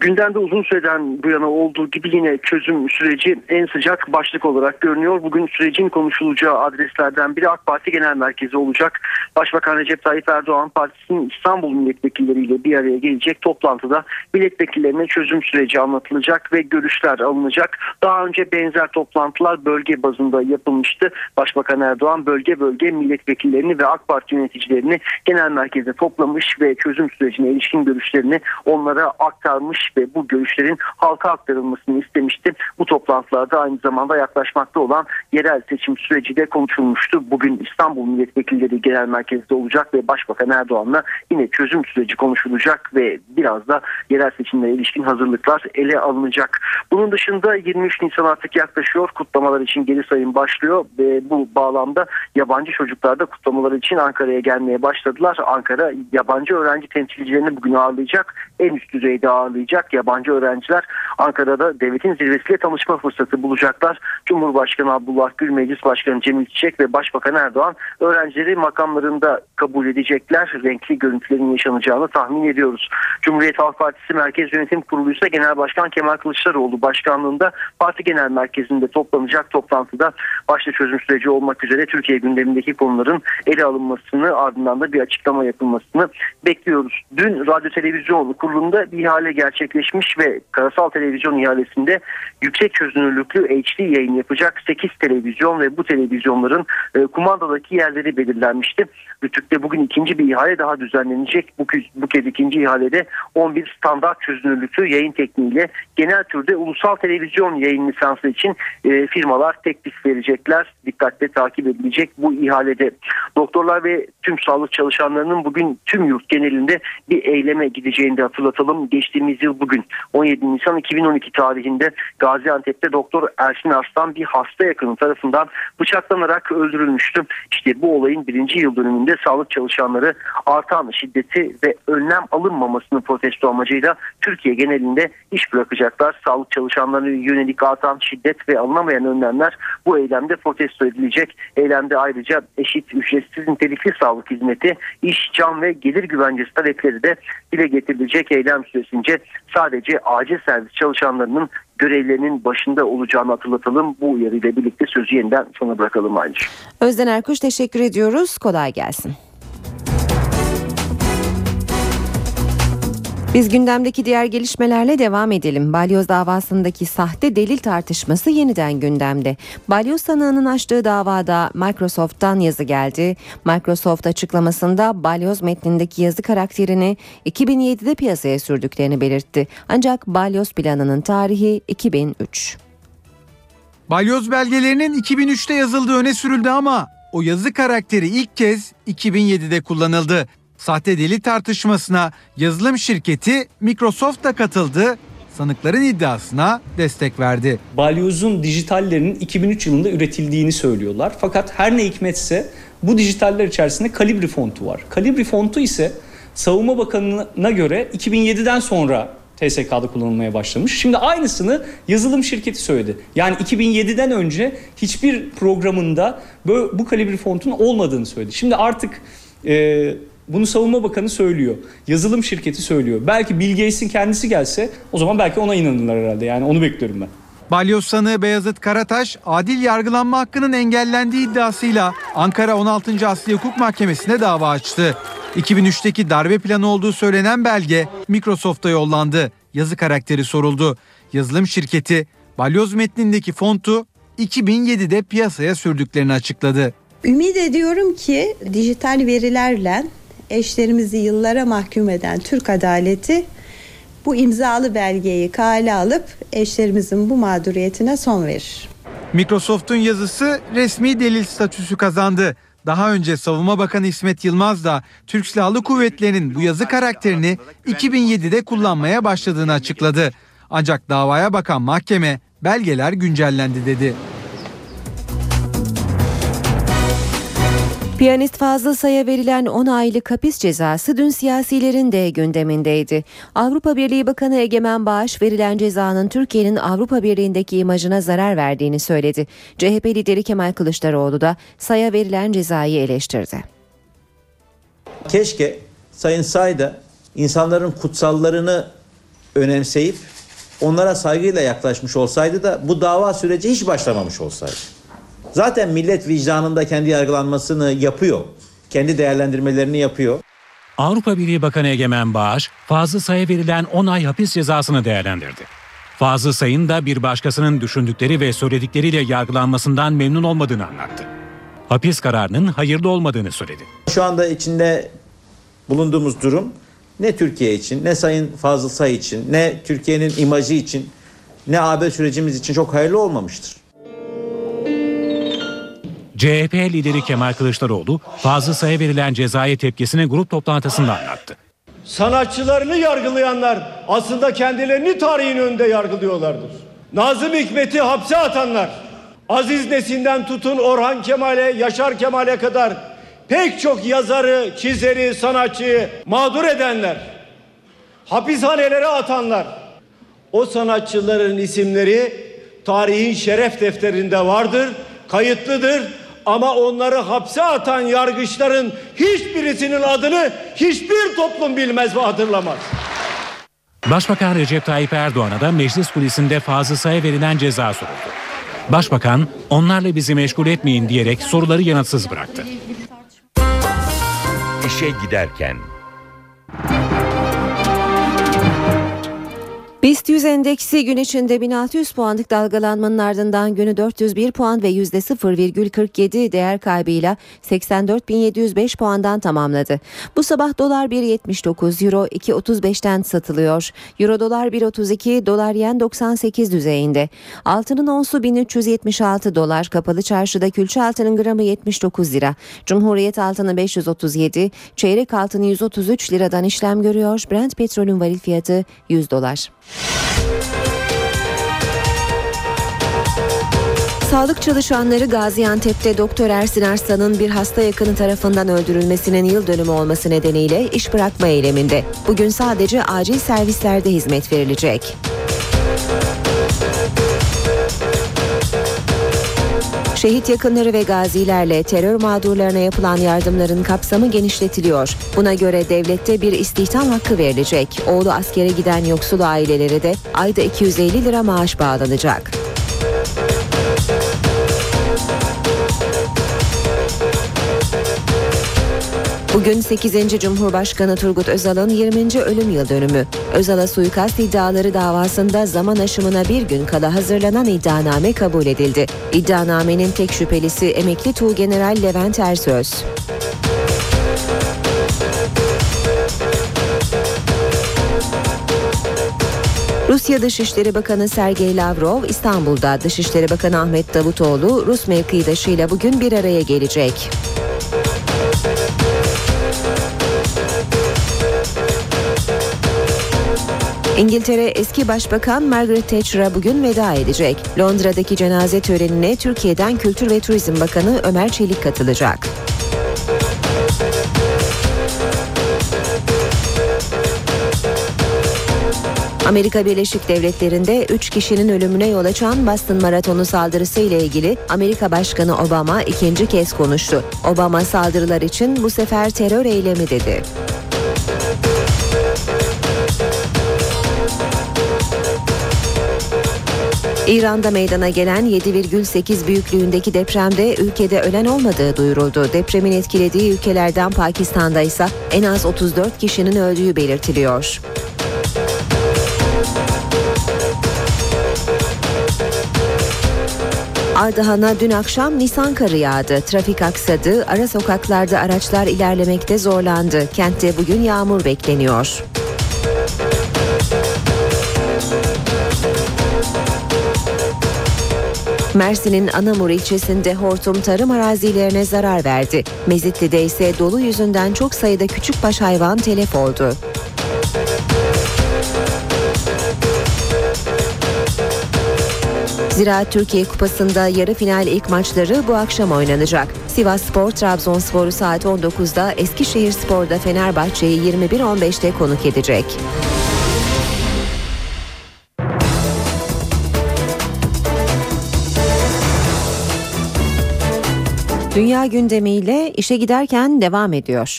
S22: Gündemde uzun süreden bu yana olduğu gibi yine çözüm süreci en sıcak başlık olarak görünüyor. Bugün sürecin konuşulacağı adreslerden biri AK Parti Genel Merkezi olacak. Başbakan Recep Tayyip Erdoğan Partisi'nin İstanbul milletvekilleriyle bir araya gelecek toplantıda milletvekillerine çözüm süreci anlatılacak ve görüşler alınacak. Daha önce benzer toplantılar bölge bazında yapılmıştı. Başbakan Erdoğan bölge bölge milletvekillerini ve AK Parti yöneticilerini genel merkeze toplamış ve çözüm sürecine ilişkin görüşlerini onlara aktarmış ve bu görüşlerin halka aktarılmasını istemişti. Bu toplantılarda aynı zamanda yaklaşmakta olan yerel seçim süreci de konuşulmuştu. Bugün İstanbul milletvekilleri genel merkezde olacak ve Başbakan Erdoğan'la yine çözüm süreci konuşulacak ve biraz da yerel seçimlere ilişkin hazırlıklar ele alınacak. Bunun dışında 23 Nisan artık yaklaşıyor. Kutlamalar için geri sayım başlıyor ve bu bağlamda yabancı çocuklar da kutlamalar için Ankara'ya gelmeye başladılar. Ankara yabancı öğrenci temsilcilerini bugün ağırlayacak. En üst düzeyde ağırlayacak yabancı öğrenciler Ankara'da devletin zirvesiyle tanışma fırsatı bulacaklar. Cumhurbaşkanı Abdullah Gül, Meclis Başkanı Cemil Çiçek ve Başbakan Erdoğan öğrencileri makamlarında kabul edecekler. Renkli görüntülerin yaşanacağını tahmin ediyoruz. Cumhuriyet Halk Partisi Merkez Yönetim Kurulu ise Genel Başkan Kemal Kılıçdaroğlu başkanlığında parti genel merkezinde toplanacak toplantıda başta çözüm süreci olmak üzere Türkiye gündemindeki konuların ele alınmasını ardından da bir açıklama yapılmasını bekliyoruz. Dün Radyo Televizyon Kurulu'nda bir ihale gerçekleşmiş ve karasal televizyon ihalesinde yüksek çözünürlüklü HD yayın yapacak 8 televizyon ve bu televizyonların e, kumandadaki yerleri belirlenmişti. Rütük'te bugün ikinci bir ihale daha düzenlenecek. Bu, bu kez ikinci ihalede 11 standart çözünürlüklü yayın tekniğiyle genel türde ulusal televizyon yayın lisansı için e, firmalar teklif verecekler. Dikkatle takip edilecek bu ihalede. Doktorlar ve tüm sağlık çalışanlarının bugün tüm yurt genelinde bir eyleme gideceğini de hatırlatalım. Geçtiğimiz yıl bugün 17 Nisan 2012 tarihinde Gaziantep'te Doktor Ersin Arslan bir hasta yakını tarafından bıçaklanarak öldürülmüştü. İşte bu olayın birinci yıl dönümünde sağlık çalışanları artan şiddeti ve önlem alınmamasını protesto amacıyla Türkiye genelinde iş bırakacaklar. Sağlık çalışanlarına yönelik artan şiddet ve alınamayan önlemler bu eylemde protesto edilecek. Eylemde ayrıca eşit, ücretsiz, nitelikli sağlık hizmeti, iş, can ve gelir güvencesi talepleri de dile getirilecek eylem süresince sadece acil servis çalışanlarının görevlerinin başında olacağını hatırlatalım. Bu uyarıyla birlikte sözü yeniden sona bırakalım ayrıca.
S2: Özden Erkuş teşekkür ediyoruz. Kolay gelsin. Biz gündemdeki diğer gelişmelerle devam edelim. Balyoz davasındaki sahte delil tartışması yeniden gündemde. Balyoz sanığının açtığı davada Microsoft'tan yazı geldi. Microsoft açıklamasında balyoz metnindeki yazı karakterini 2007'de piyasaya sürdüklerini belirtti. Ancak balyoz planının tarihi 2003.
S23: Balyoz belgelerinin 2003'te yazıldığı öne sürüldü ama o yazı karakteri ilk kez 2007'de kullanıldı. Sahte deli tartışmasına yazılım şirketi Microsoft da katıldı. Sanıkların iddiasına destek verdi.
S24: Balyoz'un dijitallerinin 2003 yılında üretildiğini söylüyorlar. Fakat her ne hikmetse bu dijitaller içerisinde Calibri fontu var. Calibri fontu ise Savunma Bakanı'na göre 2007'den sonra TSK'da kullanılmaya başlamış. Şimdi aynısını yazılım şirketi söyledi. Yani 2007'den önce hiçbir programında bu kalibri fontun olmadığını söyledi. Şimdi artık e, bunu Savunma Bakanı söylüyor. Yazılım şirketi söylüyor. Belki Bill Gates'in kendisi gelse o zaman belki ona inanırlar herhalde. Yani onu bekliyorum ben.
S23: Balyoz sanığı Beyazıt Karataş adil yargılanma hakkının engellendiği iddiasıyla Ankara 16. Asliye Hukuk Mahkemesi'ne dava açtı. 2003'teki darbe planı olduğu söylenen belge Microsoft'a yollandı. Yazı karakteri soruldu. Yazılım şirketi balyoz metnindeki fontu 2007'de piyasaya sürdüklerini açıkladı.
S25: Ümit ediyorum ki dijital verilerle eşlerimizi yıllara mahkum eden Türk adaleti bu imzalı belgeyi kale alıp eşlerimizin bu mağduriyetine son verir.
S23: Microsoft'un yazısı resmi delil statüsü kazandı. Daha önce Savunma Bakanı İsmet Yılmaz da Türk Silahlı Kuvvetleri'nin bu yazı karakterini 2007'de kullanmaya başladığını açıkladı. Ancak davaya bakan mahkeme belgeler güncellendi dedi.
S2: Piyanist Fazıl Say'a verilen 10 aylık hapis cezası dün siyasilerin de gündemindeydi. Avrupa Birliği Bakanı Egemen Bağış verilen cezanın Türkiye'nin Avrupa Birliği'ndeki imajına zarar verdiğini söyledi. CHP lideri Kemal Kılıçdaroğlu da Say'a verilen cezayı eleştirdi.
S26: Keşke Sayın Say da insanların kutsallarını önemseyip onlara saygıyla yaklaşmış olsaydı da bu dava süreci hiç başlamamış olsaydı. Zaten millet vicdanında kendi yargılanmasını yapıyor. Kendi değerlendirmelerini yapıyor.
S5: Avrupa Birliği Bakanı Egemen Bağış, Fazıl Say'a verilen 10 ay hapis cezasını değerlendirdi. Fazıl Say'ın da bir başkasının düşündükleri ve söyledikleriyle yargılanmasından memnun olmadığını anlattı. Hapis kararının hayırlı olmadığını söyledi.
S26: Şu anda içinde bulunduğumuz durum ne Türkiye için, ne Sayın Fazıl Say için, ne Türkiye'nin imajı için, ne AB sürecimiz için çok hayırlı olmamıştır.
S5: CHP lideri Kemal Kılıçdaroğlu, Fazıl Say'a verilen cezaya tepkisini grup toplantısında anlattı.
S27: Sanatçılarını yargılayanlar aslında kendilerini tarihin önünde yargılıyorlardır. Nazım Hikmet'i hapse atanlar, Aziz Nesin'den tutun Orhan Kemal'e, Yaşar Kemal'e kadar pek çok yazarı, çizeri, sanatçıyı mağdur edenler, hapishanelere atanlar, o sanatçıların isimleri tarihin şeref defterinde vardır, kayıtlıdır ama onları hapse atan yargıçların hiçbirisinin adını hiçbir toplum bilmez ve hatırlamaz.
S5: Başbakan Recep Tayyip Erdoğan'a da meclis kulisinde Fazıl Say'a verilen ceza soruldu. Başbakan, onlarla bizi meşgul etmeyin diyerek soruları yanıtsız bıraktı.
S21: İşe giderken
S2: BIST 100 endeksi gün içinde 1600 puanlık dalgalanmanın ardından günü 401 puan ve %0,47 değer kaybıyla 84.705 puandan tamamladı. Bu sabah dolar 1.79, euro 2.35'ten satılıyor. Euro dolar 1.32, dolar yen 98 düzeyinde. Altının onsu 1376 dolar, kapalı çarşıda külçe altının gramı 79 lira. Cumhuriyet altını 537, çeyrek altını 133 liradan işlem görüyor. Brent petrolün varil fiyatı 100 dolar. Sağlık çalışanları Gaziantep'te Doktor Ersin Arslan'ın bir hasta yakını tarafından öldürülmesinin yıl dönümü olması nedeniyle iş bırakma eyleminde. Bugün sadece acil servislerde hizmet verilecek. Şehit yakınları ve gazilerle terör mağdurlarına yapılan yardımların kapsamı genişletiliyor. Buna göre devlette bir istihdam hakkı verilecek. Oğlu askere giden yoksul ailelere de ayda 250 lira maaş bağlanacak. Bugün 8. Cumhurbaşkanı Turgut Özal'ın 20. ölüm yıl dönümü. Özal'a suikast iddiaları davasında zaman aşımına bir gün kala hazırlanan iddianame kabul edildi. İddianamenin tek şüphelisi emekli Tuğgeneral Levent Ersöz. Rusya Dışişleri Bakanı Sergey Lavrov İstanbul'da Dışişleri Bakanı Ahmet Davutoğlu Rus mevkidaşıyla bugün bir araya gelecek. İngiltere eski başbakan Margaret Thatcher'a bugün veda edecek. Londra'daki cenaze törenine Türkiye'den Kültür ve Turizm Bakanı Ömer Çelik katılacak. Amerika Birleşik Devletleri'nde 3 kişinin ölümüne yol açan Boston Maratonu saldırısı ile ilgili Amerika Başkanı Obama ikinci kez konuştu. Obama saldırılar için bu sefer terör eylemi dedi. İran'da meydana gelen 7,8 büyüklüğündeki depremde ülkede ölen olmadığı duyuruldu. Depremin etkilediği ülkelerden Pakistan'da ise en az 34 kişinin öldüğü belirtiliyor. Ardahan'a dün akşam Nisan karı yağdı. Trafik aksadı, ara sokaklarda araçlar ilerlemekte zorlandı. Kentte bugün yağmur bekleniyor. Mersin'in Anamur ilçesinde hortum tarım arazilerine zarar verdi. Mezitli'de ise dolu yüzünden çok sayıda küçükbaş hayvan telef oldu. Ziraat Türkiye Kupası'nda yarı final ilk maçları bu akşam oynanacak. Sivas Spor Trabzonspor'u saat 19'da Eskişehir Spor'da Fenerbahçe'yi 21.15'te konuk edecek. Dünya gündemiyle işe giderken devam ediyor.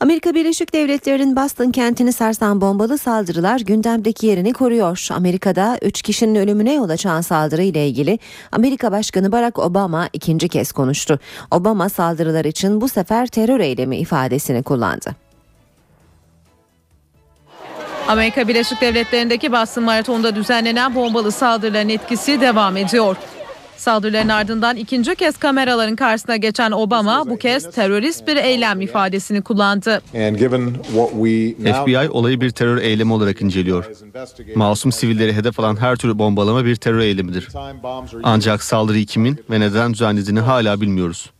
S2: Amerika Birleşik Devletleri'nin Boston kentini sarsan bombalı saldırılar gündemdeki yerini koruyor. Amerika'da 3 kişinin ölümüne yol açan saldırı ile ilgili Amerika Başkanı Barack Obama ikinci kez konuştu. Obama saldırılar için bu sefer terör eylemi ifadesini kullandı.
S14: Amerika Birleşik Devletleri'ndeki Boston Maratonu'nda düzenlenen bombalı saldırıların etkisi devam ediyor. Saldırıların ardından ikinci kez kameraların karşısına geçen Obama bu kez terörist bir eylem ifadesini kullandı.
S28: FBI olayı bir terör eylemi olarak inceliyor. Masum sivilleri hedef alan her türlü bombalama bir terör eylemidir. Ancak saldırıyı kimin ve neden düzenlediğini hala bilmiyoruz.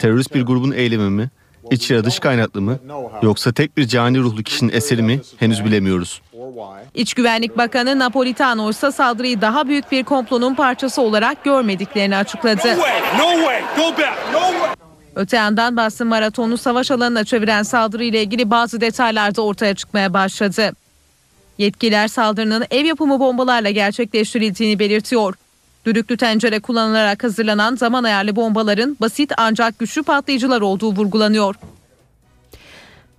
S28: Terörist bir grubun eylemi mi, iç ya da dış kaynaklı mı, yoksa tek bir cani ruhlu kişinin eseri mi henüz bilemiyoruz.
S14: İç Güvenlik Bakanı Napolitano ise saldırıyı daha büyük bir komplonun parçası olarak görmediklerini açıkladı. Öte yandan Boston Maratonu savaş alanına çeviren saldırıyla ilgili bazı detaylar da ortaya çıkmaya başladı. Yetkililer saldırının ev yapımı bombalarla gerçekleştirildiğini belirtiyor. Düdüklü tencere kullanılarak hazırlanan zaman ayarlı bombaların basit ancak güçlü patlayıcılar olduğu vurgulanıyor.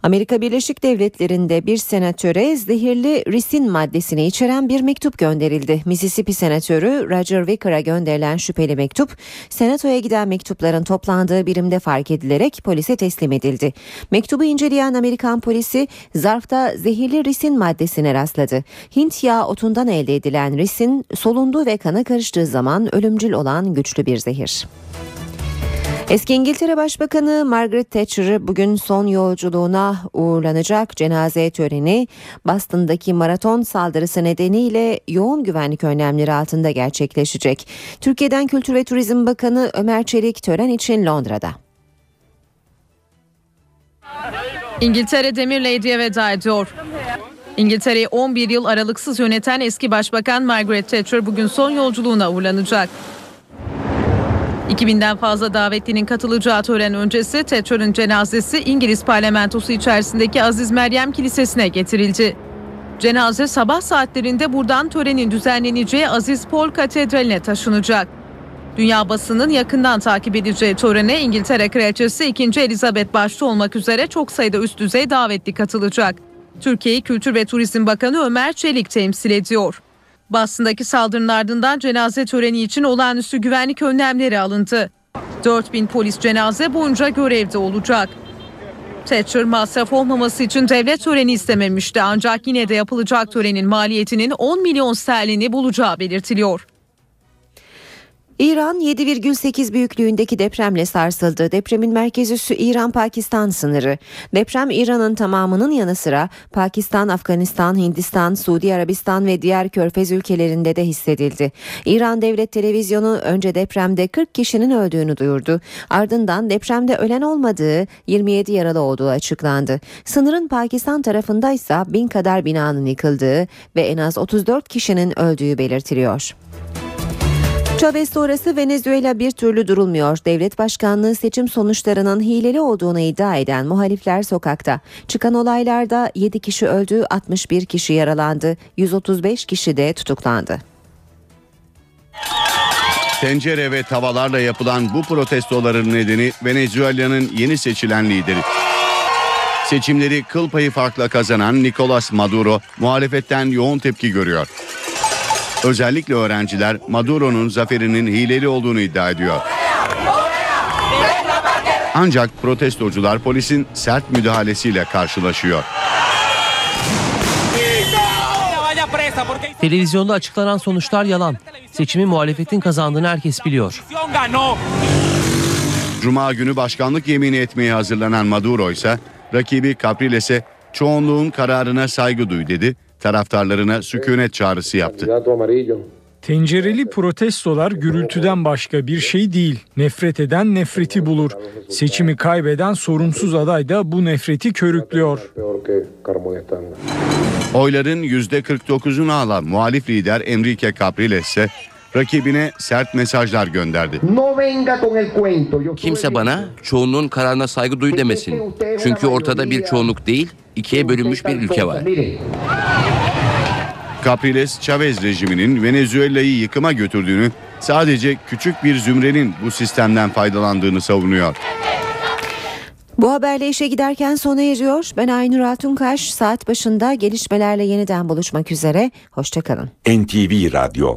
S2: Amerika Birleşik Devletleri'nde bir senatöre zehirli risin maddesini içeren bir mektup gönderildi. Mississippi senatörü Roger Wicker'a gönderilen şüpheli mektup, senatoya giden mektupların toplandığı birimde fark edilerek polise teslim edildi. Mektubu inceleyen Amerikan polisi zarfta zehirli risin maddesine rastladı. Hint yağı otundan elde edilen risin solunduğu ve kana karıştığı zaman ölümcül olan güçlü bir zehir. Eski İngiltere Başbakanı Margaret Thatcher bugün son yolculuğuna uğurlanacak cenaze töreni Boston'daki maraton saldırısı nedeniyle yoğun güvenlik önlemleri altında gerçekleşecek. Türkiye'den Kültür ve Turizm Bakanı Ömer Çelik tören için Londra'da.
S14: İngiltere Demir Lady'ye veda ediyor. İngiltere'yi 11 yıl aralıksız yöneten eski başbakan Margaret Thatcher bugün son yolculuğuna uğurlanacak. 2000'den fazla davetlinin katılacağı tören öncesi Thatcher'ın cenazesi İngiliz parlamentosu içerisindeki Aziz Meryem Kilisesi'ne getirildi. Cenaze sabah saatlerinde buradan törenin düzenleneceği Aziz Paul Katedrali'ne taşınacak. Dünya basının yakından takip edeceği törene İngiltere Kraliçesi 2. Elizabeth başta olmak üzere çok sayıda üst düzey davetli katılacak. Türkiye'yi Kültür ve Turizm Bakanı Ömer Çelik temsil ediyor. Boston'daki saldırının ardından cenaze töreni için olağanüstü güvenlik önlemleri alındı. 4000 polis cenaze boyunca görevde olacak. Thatcher masraf olmaması için devlet töreni istememişti ancak yine de yapılacak törenin maliyetinin 10 milyon sterlini bulacağı belirtiliyor.
S2: İran 7,8 büyüklüğündeki depremle sarsıldı. Depremin merkez üssü İran-Pakistan sınırı. Deprem İran'ın tamamının yanı sıra Pakistan, Afganistan, Hindistan, Suudi Arabistan ve diğer körfez ülkelerinde de hissedildi. İran Devlet Televizyonu önce depremde 40 kişinin öldüğünü duyurdu. Ardından depremde ölen olmadığı 27 yaralı olduğu açıklandı. Sınırın Pakistan tarafında ise bin kadar binanın yıkıldığı ve en az 34 kişinin öldüğü belirtiliyor. Chavez sonrası Venezuela bir türlü durulmuyor. Devlet başkanlığı seçim sonuçlarının hileli olduğunu iddia eden muhalifler sokakta. Çıkan olaylarda 7 kişi öldü, 61 kişi yaralandı, 135 kişi de tutuklandı.
S29: Tencere ve tavalarla yapılan bu protestoların nedeni Venezuela'nın yeni seçilen lideri. Seçimleri kıl payı farkla kazanan Nicolas Maduro muhalefetten yoğun tepki görüyor. Özellikle öğrenciler Maduro'nun zaferinin hileli olduğunu iddia ediyor. Ancak protestocular polisin sert müdahalesiyle karşılaşıyor.
S30: Televizyonda açıklanan sonuçlar yalan. Seçimi muhalefetin kazandığını herkes biliyor.
S29: Cuma günü başkanlık yemini etmeye hazırlanan Maduro ise rakibi Capriles'e çoğunluğun kararına saygı duy dedi taraftarlarına sükunet çağrısı yaptı.
S31: Tencereli protestolar gürültüden başka bir şey değil. Nefret eden nefreti bulur. Seçimi kaybeden sorumsuz aday da bu nefreti körüklüyor.
S29: Oyların %49'unu alan muhalif lider Enrique Capriles ise rakibine sert mesajlar gönderdi.
S32: Kimse bana çoğunluğun kararına saygı duy demesin. Çünkü ortada bir çoğunluk değil, ikiye bölünmüş bir ülke var.
S29: Capriles Chavez rejiminin Venezuela'yı yıkıma götürdüğünü, sadece küçük bir zümrenin bu sistemden faydalandığını savunuyor.
S2: Bu haberle işe giderken sona eriyor. Ben Aynur Altunkaş. Saat başında gelişmelerle yeniden buluşmak üzere. Hoşçakalın.
S21: NTV Radyo